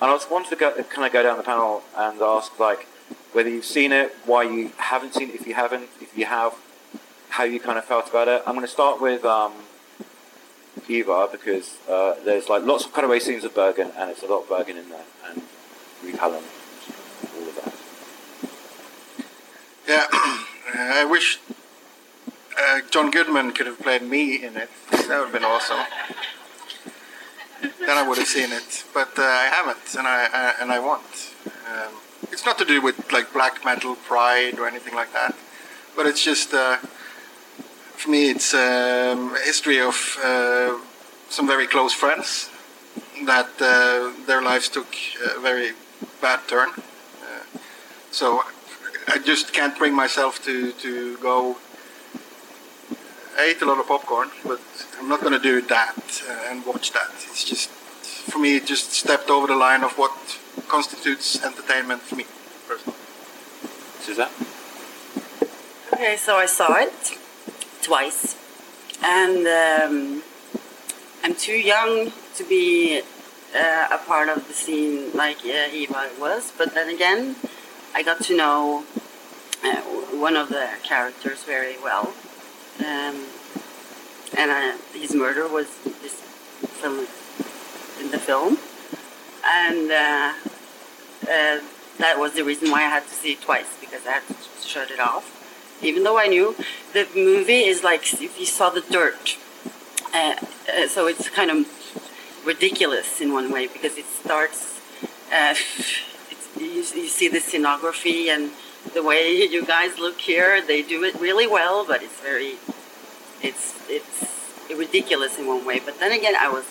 And I just wanted to go, kind of go down the panel and ask, like, whether you've seen it, why you haven't seen it, if you haven't, if you have, how you kind of felt about it. I'm going to start with um, because uh, there's like lots of cutaway scenes of Bergen, and it's a lot of Bergen in there, and Hallam, all of that. Yeah, <clears throat> I wish uh, John Goodman could have played me in it. That would have been awesome. Then I would have seen it, but uh, I haven't, and I, I and I want. Um, it's not to do with like black metal pride or anything like that, but it's just uh, for me. It's um, a history of uh, some very close friends that uh, their lives took a very bad turn. Uh, so I just can't bring myself to, to go. I ate a lot of popcorn, but I'm not going to do that uh, and watch that. It's just, for me, it just stepped over the line of what constitutes entertainment for me, personally. Susanne? Okay, so I saw it twice, and um, I'm too young to be uh, a part of the scene like uh, Ivar was. But then again, I got to know uh, one of the characters very well, um, and uh, his murder was this film in the film, and uh, uh, that was the reason why I had to see it twice because I had to shut it off. Even though I knew the movie is like if you saw the dirt uh, uh, so it's kind of ridiculous in one way because it starts. Uh, <laughs> you, you see the scenography and the way you guys look here. They do it really well, but it's very, it's it's ridiculous in one way. But then again, I was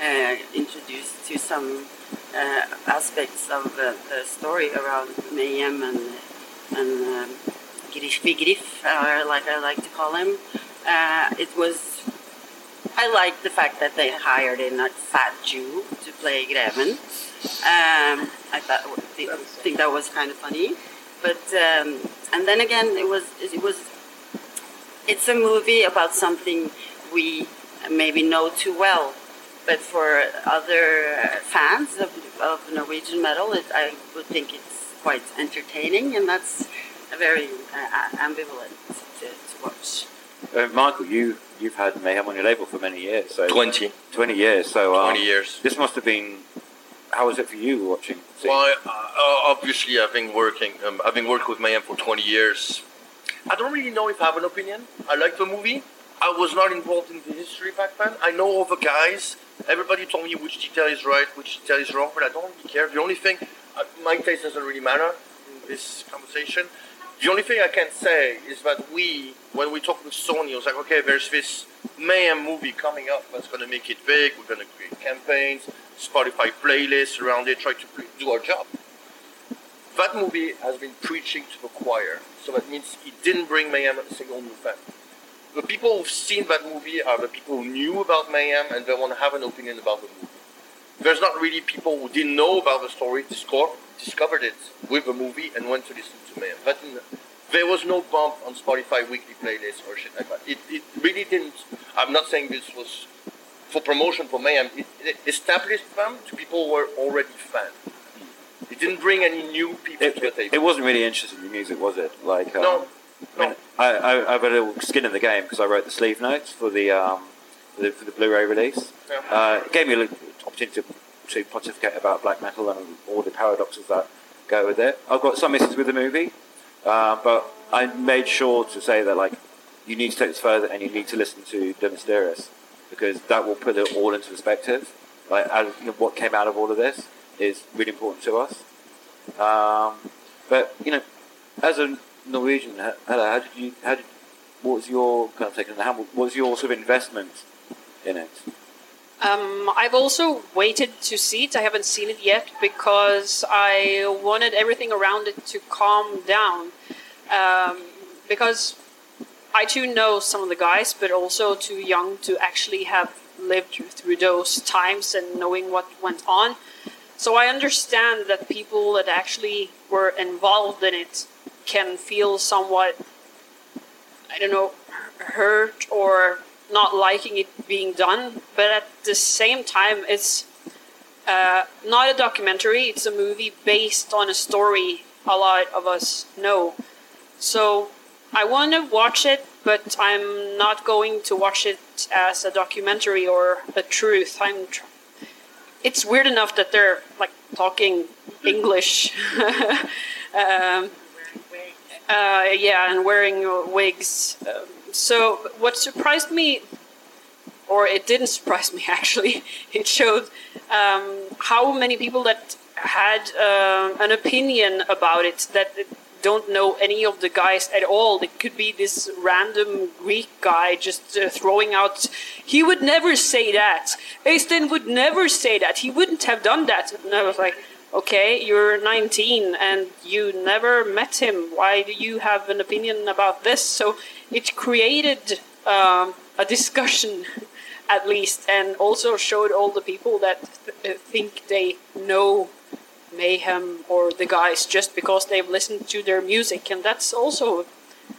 uh, introduced to some uh, aspects of uh, the story around Mayhem and and um, Griff, Griff, uh, like I like to call him. Uh, it was I liked the fact that they hired a fat Jew to play Greven. Um, I thought, I think that was kind of funny, but um, and then again, it was it was it's a movie about something we maybe know too well, but for other fans of, of Norwegian metal, it, I would think it's quite entertaining, and that's very uh, ambivalent to, to watch. Uh, Michael, you you've had Mayhem on your label for many years. So 20. 20 years. So um, 20 years. This must have been. How was it for you watching? Well, uh, obviously, I've been working. Um, I've been working with Mayhem for 20 years. I don't really know if I have an opinion. I like the movie. I was not involved in the history back then. I know all the guys. Everybody told me which detail is right, which detail is wrong, but I don't really care. The only thing, uh, my taste doesn't really matter in this conversation. The only thing I can say is that we, when we talked with Sony, it was like, okay, there's this Mayhem movie coming up that's going to make it big. We're going to create campaigns, Spotify playlists around it, try to do our job. That movie has been preaching to the choir, so that means it didn't bring Mayhem a single new fan. The people who've seen that movie are the people who knew about Mayhem and they want to have an opinion about the movie. There's not really people who didn't know about the story, discover, discovered it with the movie and went to listen to Mayhem. That, there was no bump on Spotify weekly playlists or shit like that. It, it really didn't. I'm not saying this was for promotion for Mayhem. It, it established them to people who were already fans. It didn't bring any new people to the it, table. it wasn't really interested in music, was it? Like um, no, I, mean. I, I, have a little skin in the game because I wrote the sleeve notes for the um, for the, for the Blu-ray release. Yeah. Uh, it gave me a little opportunity to, to pontificate about black metal and all the paradoxes that go with it. I've got some issues with the movie, uh, but I made sure to say that like you need to take this further and you need to listen to De Mysteriis because that will put it all into perspective. Like as, you know, what came out of all of this is really important to us. Um, but you know, as a Norwegian, how, how did you? How did? What was your kind of take on? How what was your sort of investment in it? Um, I've also waited to see it. I haven't seen it yet because I wanted everything around it to calm down. Um, because I too know some of the guys, but also too young to actually have lived through those times and knowing what went on. So I understand that people that actually were involved in it can feel somewhat, I don't know, hurt or not liking it being done. But at the same time, it's uh, not a documentary, it's a movie based on a story a lot of us know. So I want to watch it, but I'm not going to watch it as a documentary or a truth. I'm. Tr- it's weird enough that they're like talking English. <laughs> um, uh, yeah, and wearing wigs. Um, so what surprised me, or it didn't surprise <laughs> me actually, it showed um, how many people that had uh, an opinion about it that don't know any of the guys at all. It could be this random Greek guy just uh, throwing out. He would never say that. Øystein would never say that. He wouldn't have done that. And I was like, okay, you're 19 and you never met him. Why do you have an opinion about this? So it created um, a discussion, <laughs> at least, and also showed all the people that th- think they know Mayhem or the guys just because they've listened to their music, and that's also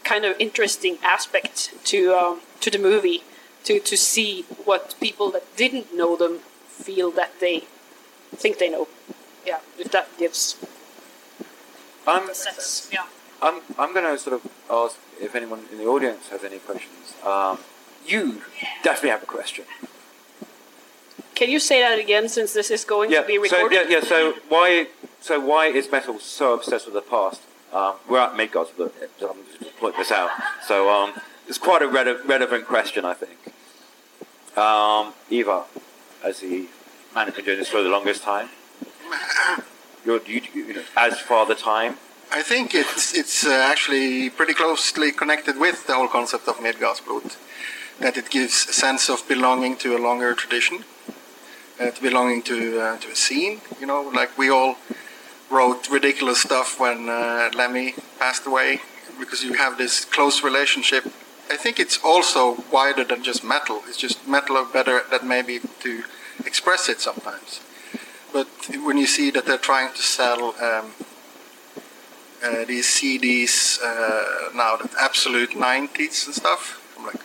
kind of interesting aspect to um, to the movie to to see what people that didn't know them feel that they think they know. Yeah, if that gives I'm sense. Yeah. I'm I'm going to sort of ask if anyone in the audience has any questions. Um, you definitely have a question. Can you say that again, since this is going Yeah. to be So recorded? yeah, yeah. So why so why is metal so obsessed with the past? Um, we're at Midgard, but I'm just to point this out. So um, it's quite a rele- relevant question, I think. Um, Ivar, as the man who's been doing this for the longest time, <coughs> you're, you, you know, as Father Time, I think it's it's uh, actually pretty closely connected with the whole concept of Midgårdsblot. That it gives a sense of belonging to a longer tradition, uh, to belonging to uh, to a scene. You know, like we all wrote ridiculous stuff when uh, Lemmy passed away because you have this close relationship. I think it's also wider than just metal. It's just metal are better that maybe to express it sometimes. But when you see that they're trying to sell um, uh, these CDs uh, now, the absolute 90s and stuff, I'm like,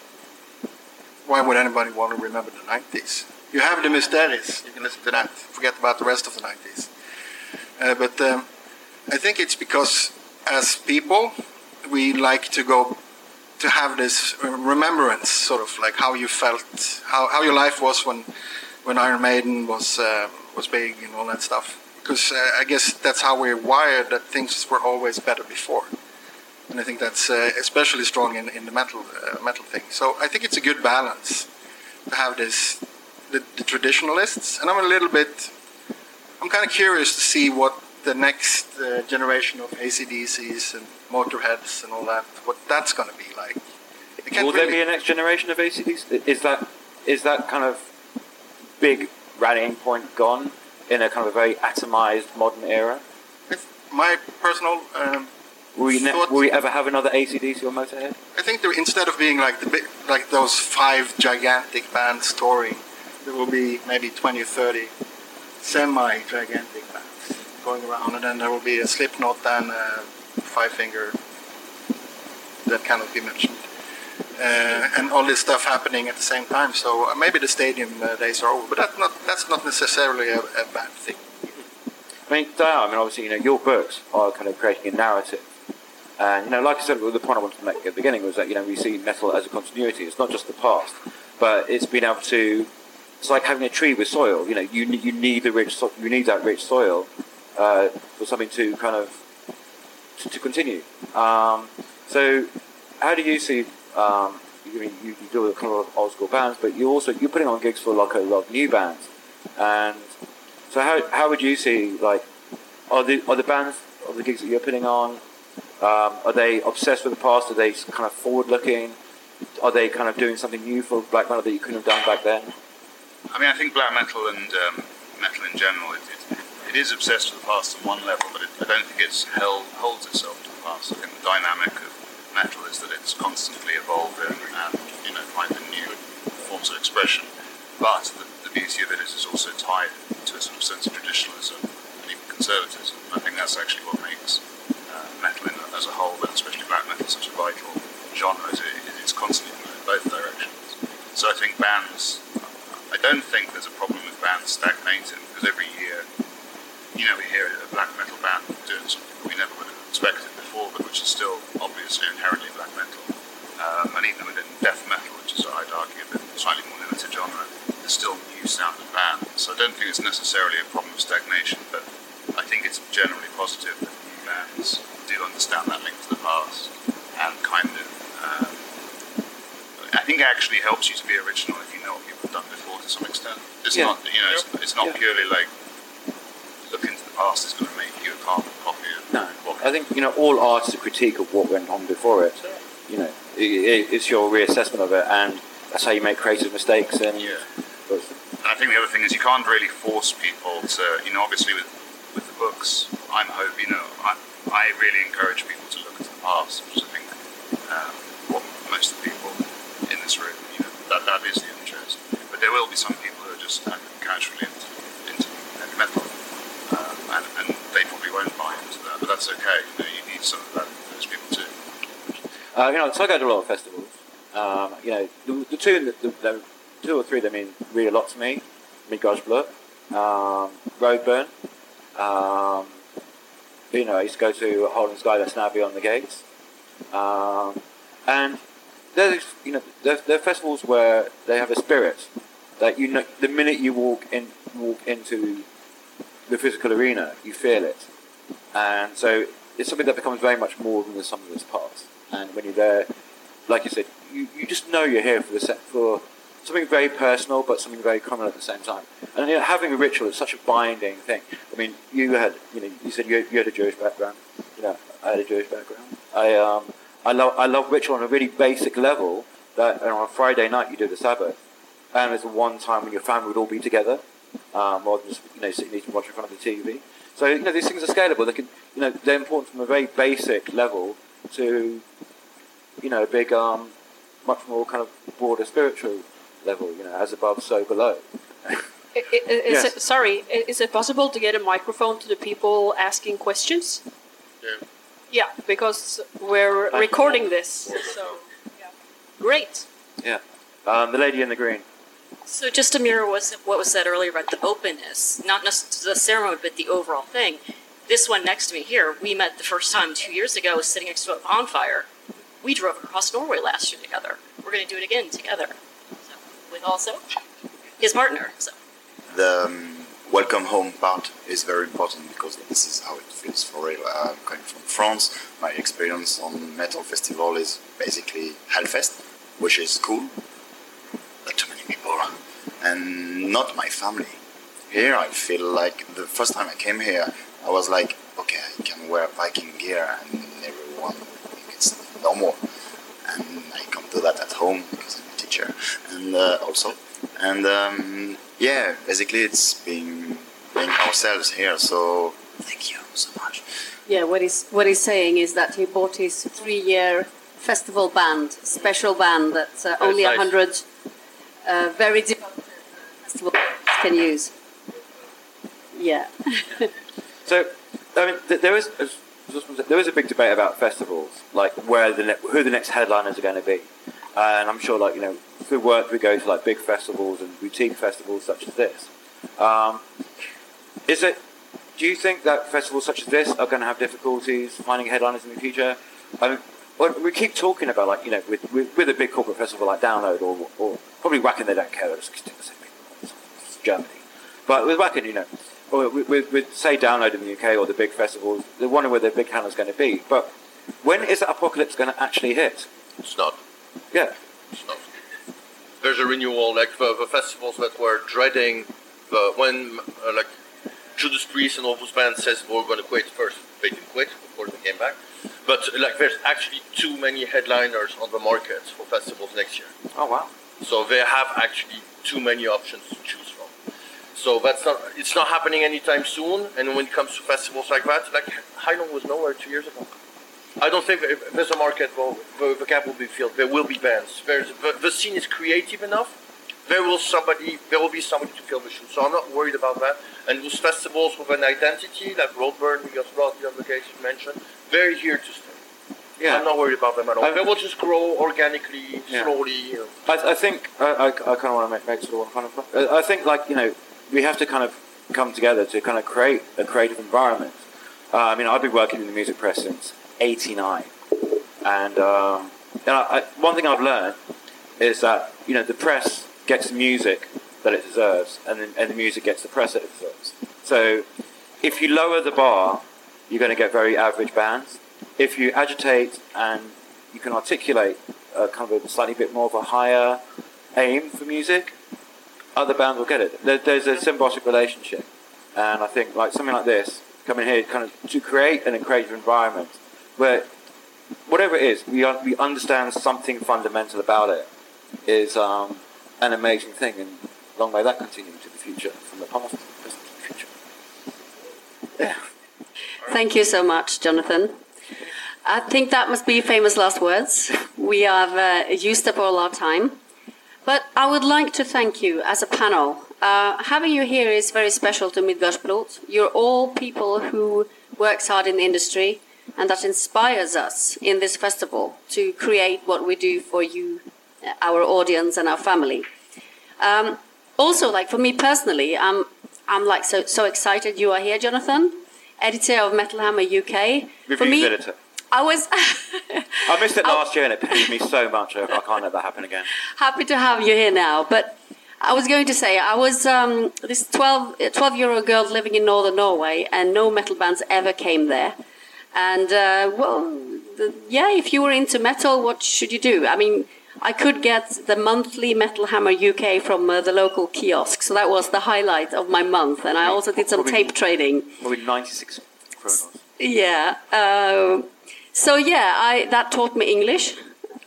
why would anybody want to remember the 90s? You have De Mysteriis, you can listen to that, forget about the rest of the 90s. Uh, but um, I think it's because as people, we like to go to have this remembrance, sort of like how you felt, how, how your life was when when Iron Maiden was uh, was big and all that stuff. Because uh, I guess that's how we're wired. That things were always better before, and I think that's uh, especially strong in, in the metal uh, metal thing. So I think it's a good balance to have this the, the traditionalists, and I'm a little bit. I'm kind of curious to see what the next uh, generation of AC/DCs and Motorheads and all that, what that's going to be like. Will there really- be a next generation of ACDs? Is that is that kind of big rallying point gone in a kind of a very atomized modern era? my personal um, Will we, ne- will we ever have another AC/DC or Motorhead? I think instead of being like the big, like those five gigantic bands touring, there will be maybe 20 or 30 semi-gigantic bands going around, and then there will be a Slipknot and a Five Finger that cannot be mentioned, uh, and all this stuff happening at the same time. So uh, maybe the stadium uh, days are over, but that's not that's not necessarily a, a bad thing. I mean, Dayal, I mean, obviously, you know, your books are kind of creating a narrative. And, you know, like I said, the point I wanted to make at the beginning was that, you know, we see metal as a continuity. It's not just the past, but it's been able to, it's like having a tree with soil. You know, you, you need the rich, so- you need that rich soil uh, for something to kind of, to, to continue. Um, so, how do you see, um, you, mean, you, you deal with kind of old school bands, but you also, you're putting on gigs for like a lot of new bands. And so how, how would you see like are the are the bands of the gigs that you're putting on um, are they obsessed with the past? Are they kind of forward looking? Are they kind of doing something new for black metal that you couldn't have done back then? I mean, I think black metal and um, metal in general, it, it, it is obsessed with the past on one level, but it, I don't think it's held holds itself to the past. I think the dynamic of metal is that it's constantly evolving and you know finding new forms of expression. But the, the beauty of it is it's also tied to a sort of sense of traditionalism and even conservatism. I think that's actually what makes uh, metal in, as a whole, and especially black metal, such a vital genre. It, it's constantly in both directions. So I think bands. I don't think there's a problem with bands stagnating because every year, you know, we hear a black metal band doing something we never would have expected before, but which is still obviously inherently black metal. Um, and even within death metal, which is, I'd argue, a bit slightly more limited genre, there's still new sounding bands. So I don't think it's necessarily a problem of stagnation, but I think it's generally positive that new bands do understand that link to the past and kind of. Um, I think it actually helps you to be original if you know what people have done before to some extent. It's Yeah. not, you know, it's, it's not Yeah. purely like looking to the past is going to make you a carbon copy of No, what I think you know all art is a critique of what went on before it. You know, it, it, it's your reassessment of it, and that's how you make creative mistakes. And Yeah. And I think the other thing is you can't really force people to, you know, obviously with, with the books, I'm hope, you know, I, I really encourage people to look at the past, which I think um, what most of the people in this room, you know, that, that is the there will be some people who are just kind casually into, into heavy metal, um, and, and they probably won't buy into that, but that's okay. You know, you need some of that those people too. Uh, you know, so I go to a lot of festivals. Um, you know, the, the two, the, the two or three that mean really a lot to me: Midgårdsblot, um, Roadburn. Um, you know, I used to go to Hole in the Sky that's now beyond the gates, um, and there's you know they're, they're festivals where they have a spirit that you know the minute you walk in walk into the physical arena, you feel it, and so it's something that becomes very much more than the sum of its parts. And when you're there, like you said, you, you just know you're here for the set for something very personal, but something very common at the same time. And you know, having a ritual is such a binding thing. I mean, you had, you know, you said you, you had a Jewish background. You know, I had a Jewish background. I, um, I love, I love ritual on a really basic level. That on a Friday night you do the Sabbath, and it's the one time when your family would all be together, um, rather than just you know sitting eating watching in front of the TV. So you know these things are scalable. They can, you know, they're important from a very basic level to, you know, a big, um, much more kind of broader spiritual level. You know, as above, so below. I- I- is Yes. it, sorry, is it possible to get a microphone to the people asking questions? Yeah. Yeah, because we're I- recording this. So, yeah. great. Yeah. Um, the lady in the green. So just to mirror what's, what was said earlier about the openness, not just the ceremony, but the overall thing. This one next to me here, we met the first time two years ago, sitting next to a bonfire. We drove across Norway last year together. We're going to do it again together, so, with also his partner. So the um, welcome home part is very important because this is how it feels for real. Uh, coming from France, my experience on metal festival is basically Hellfest, which is cool, but too many people, and not my family. Here, I feel like the first time I came here, I was like, okay, I can wear Viking gear, and everyone think it's normal, and I can't do that at home because I'm a teacher, and uh, also, and um, yeah, basically it's being being ourselves here. So thank you so much. Yeah, what he's what he's saying is that he bought his three-year festival band, special band that uh, only a nice. hundred uh, very devoted festival bands can use. Yeah. <laughs> So, I mean, th- there is as- just want to say, there is a big debate about festivals, like where the ne- who the next headliners are going to be, and I'm sure, like you know, through work we go to like big festivals and boutique festivals such as this. Um, is it? Do you think that festivals such as this are going to have difficulties finding headliners in the future? I mean, well, we keep talking about like you know, with, with, with a big corporate festival like Download or, or probably Wacken, they don't care. They're just the same people. It's Germany. But with Wacken, you know, or with, with, with say Download in the UK or the big festivals, they're wondering where their big headliner's going to be. But when is that apocalypse going to actually hit? It's not. Yeah. It's not. There's a renewal, like the, the festivals that were dreading the when uh, like Judas Priest and all those bands says we're going to quit first. They didn't quit, of course they came back. But like there's actually too many headliners on the market for festivals next year. Oh wow. So they have actually too many options to choose. So that's not it's not happening anytime soon. And when it comes to festivals like that, like Heilung was nowhere two years ago. I don't think if there's a market, well, the, the gap will be filled. There will be bands. There's, the, the scene is creative enough. There will somebody, there will be somebody to fill the shoes. So I'm not worried about that. And those festivals with an identity, like Roadburn, we just brought the other case you mentioned, they're here to stay. Yeah. I'm not worried about them at all. I- they will just grow organically, Yeah. slowly. You know. I, I think I, I, I kind of want to make, make sort of one kind of. I think like you know we have to kind of come together to kind of create a creative environment. Uh, I mean, I've been working in the music press since '89, and, um, and I, I, one thing I've learned is that you know the press gets the music that it deserves, and then, and the music gets the press that it deserves. So if you lower the bar, you're going to get very average bands. If you agitate and you can articulate a kind of a slightly bit more of a higher aim for music, other bands will get it. There, there's a symbiotic relationship, and I think like something like this, coming here, kind of to create an creative environment where whatever it is, we we understand something fundamental about it is um, an amazing thing, and long may that continue to the future, from the past to the future. Yeah. Thank you so much, Jonathan. I think that must be famous last words. We have uh, used up all our time. But I would like to thank you as a panel. Uh, having you here is very special to Midgårdsblot. You're all people who works hard in the industry and that inspires us in this festival to create what we do for you, uh, our audience and our family. Um, also, like for me personally, I'm I'm like so so excited you are here, Jonathan, editor of Metal Hammer UK. for me, editor. I was <laughs> I missed it last year and it pained me so much. I can't let that happen again. happy to have you here now. But I was going to say, I was um, this 12, 12 year old girl living in northern Norway, and no metal bands ever came there. And uh, well, the, yeah, if you were into metal, what should you do? I mean, I could get the monthly Metal Hammer UK from uh, the local kiosk. So that was the highlight of my month. And I also did some Probably- tape trading. Probably 96 kronos. Yeah. Uh, so yeah, I that taught me English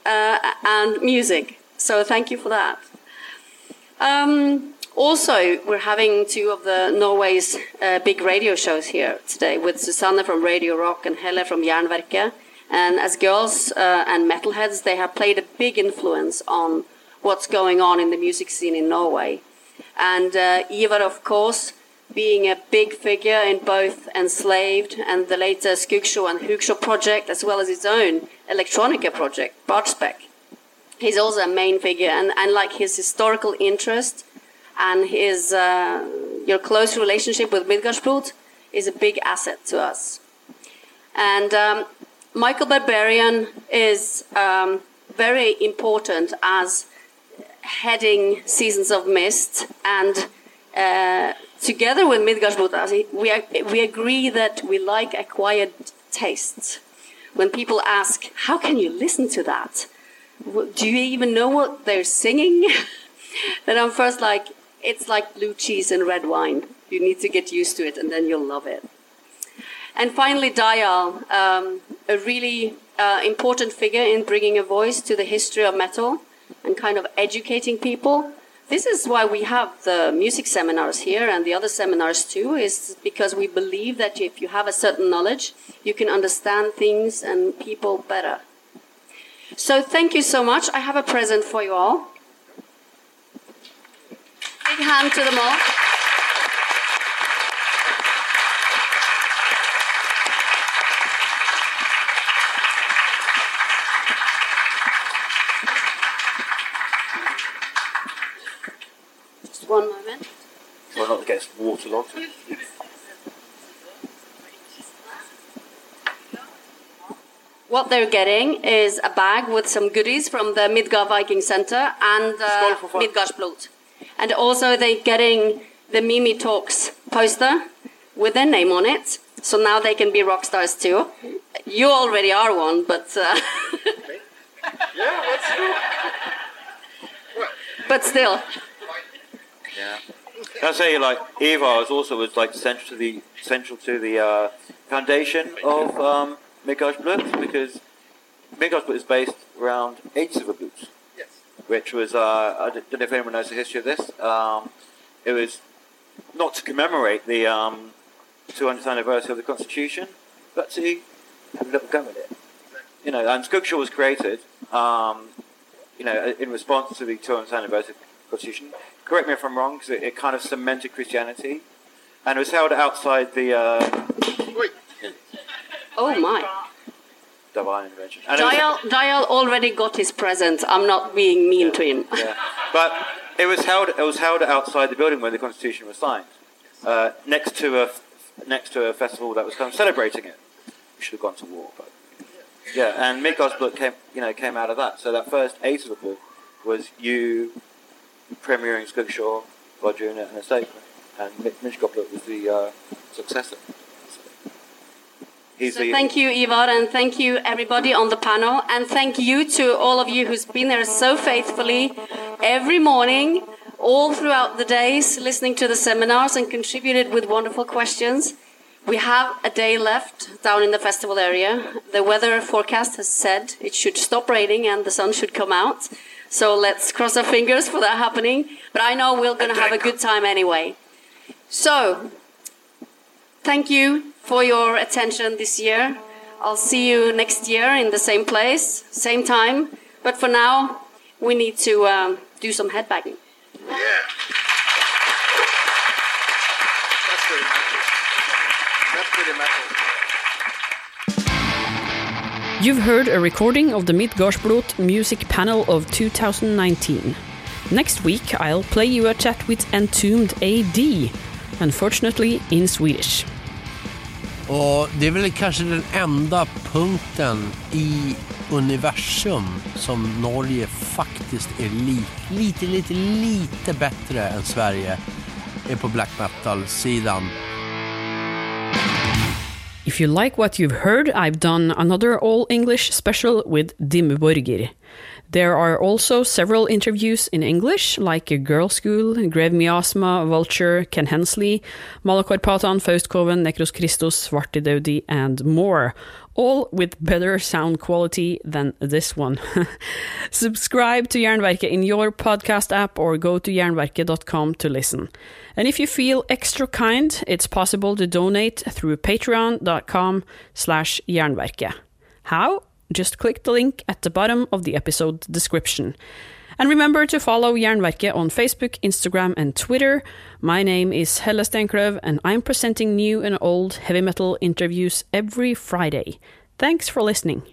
uh, and music. So thank you for that. Um, also, we're having two of the Norway's uh, big radio shows here today with Susanne from Radio Rock and Helle from Jernverket. And as girls uh, and metalheads, they have played a big influence on what's going on in the music scene in Norway. And uh, Ivar, of course, being a big figure in both Enslaved and the later Skuggsjá and Hugsjá project, as well as his own electronica project, BardSpec. He's also a main figure, and, and like his historical interest and his uh, your close relationship with Midgårdsblot is a big asset to us. And um, Michael Berberian is um, very important as heading Seasons of Mist, and uh, together with as he- we, we agree that we like acquired tastes. When people ask, how can you listen to that? Do you even know what they're singing? <laughs> then I'm first like, it's like blue cheese and red wine. You need to get used to it, and then you'll love it. And finally, Dayal, um, a really uh, important figure in bringing a voice to the history of metal and kind of educating people. This is why we have the music seminars here and the other seminars too, is because we believe that if you have a certain knowledge, you can understand things and people better. So thank you so much. I have a present for you all. Big hand to them all. Just one moment. Try not to get waterlogged. What they're getting is a bag with some goodies from the Midgard Viking Center and uh, Midgårdsblot. And also they're getting the Mimi Talks poster with their name on it. So now they can be rock stars too. You already are one, but uh, <laughs> Yeah, let's do. <laughs> but still. Yeah. Can I say, like, Eva is also was like central to the central to the uh, foundation of um, because Midgårdsblot is based around Eidsvollablut, Yes. which was uh, I don't know if anyone knows the history of this. Um, it was not to commemorate the um, 200th anniversary of the Constitution, but to have a little go at it. You know, and Skuggsjá was created, um, you know, in response to the 200th anniversary of the Constitution. Correct me if I'm wrong, because it, it kind of cemented Christianity, and it was held outside the uh, Wait. Oh my. divine intervention. And it was- Dayal, Dayal already got his present. I'm not being mean to him. yeah. But it was held. It was held outside the building where the Constitution was signed, uh, next to a next to a festival that was kind of celebrating it. We should have gone to war, but yeah. And Midgårdsblot came, you know, came out of that. So that first eight of the book was you premiering Skuggsjá, Wardruna, and statement, and Midgårdsblot was the uh, successor. So he's So the thank you, Ivar, and thank you everybody on the panel, and thank you to all of you who's been there so faithfully every morning, all throughout the days, listening to the seminars and contributed with wonderful questions. We have a day left down in the festival area. The weather forecast has said it should stop raining and the sun should come out. So let's cross our fingers for that happening. But I know we're going to have a good time anyway. So, thank you for your attention this year. I'll see you next year in the same place, same time. But for now, we need to um, do some headbanging. Yeah. That's pretty metal. That's pretty metal. You've heard a recording of the Midgårdsblot music panel of 2019. Next week, I'll play you a chat with Entombed AD, unfortunately in Swedish. Och det är väl kanske den enda punkten i universum som Norge faktiskt är li lite, lite, lite bättre än Sverige är på black metal-sidan. If you like what you've heard, I've done another all English special with Dimmu Borgir. There are also several interviews in English, like Girl School, Grev Miasma, Vulture, Ken Hensley, Malakorpatan, Faustkoven, Necros Christos, Svartidaudi, and more, all with better sound quality than this one. <laughs> Subscribe to Jernverket in your podcast app or go to jernverket.com to listen. And if you feel extra kind, it's possible to donate through patreon.com slash jernverket. How? Just click the link at the bottom of the episode description. And remember to follow Jernverket on Facebook, Instagram, and Twitter. My name is Helle Steinklöv, and I'm presenting new and old heavy metal interviews every Friday. Thanks for listening.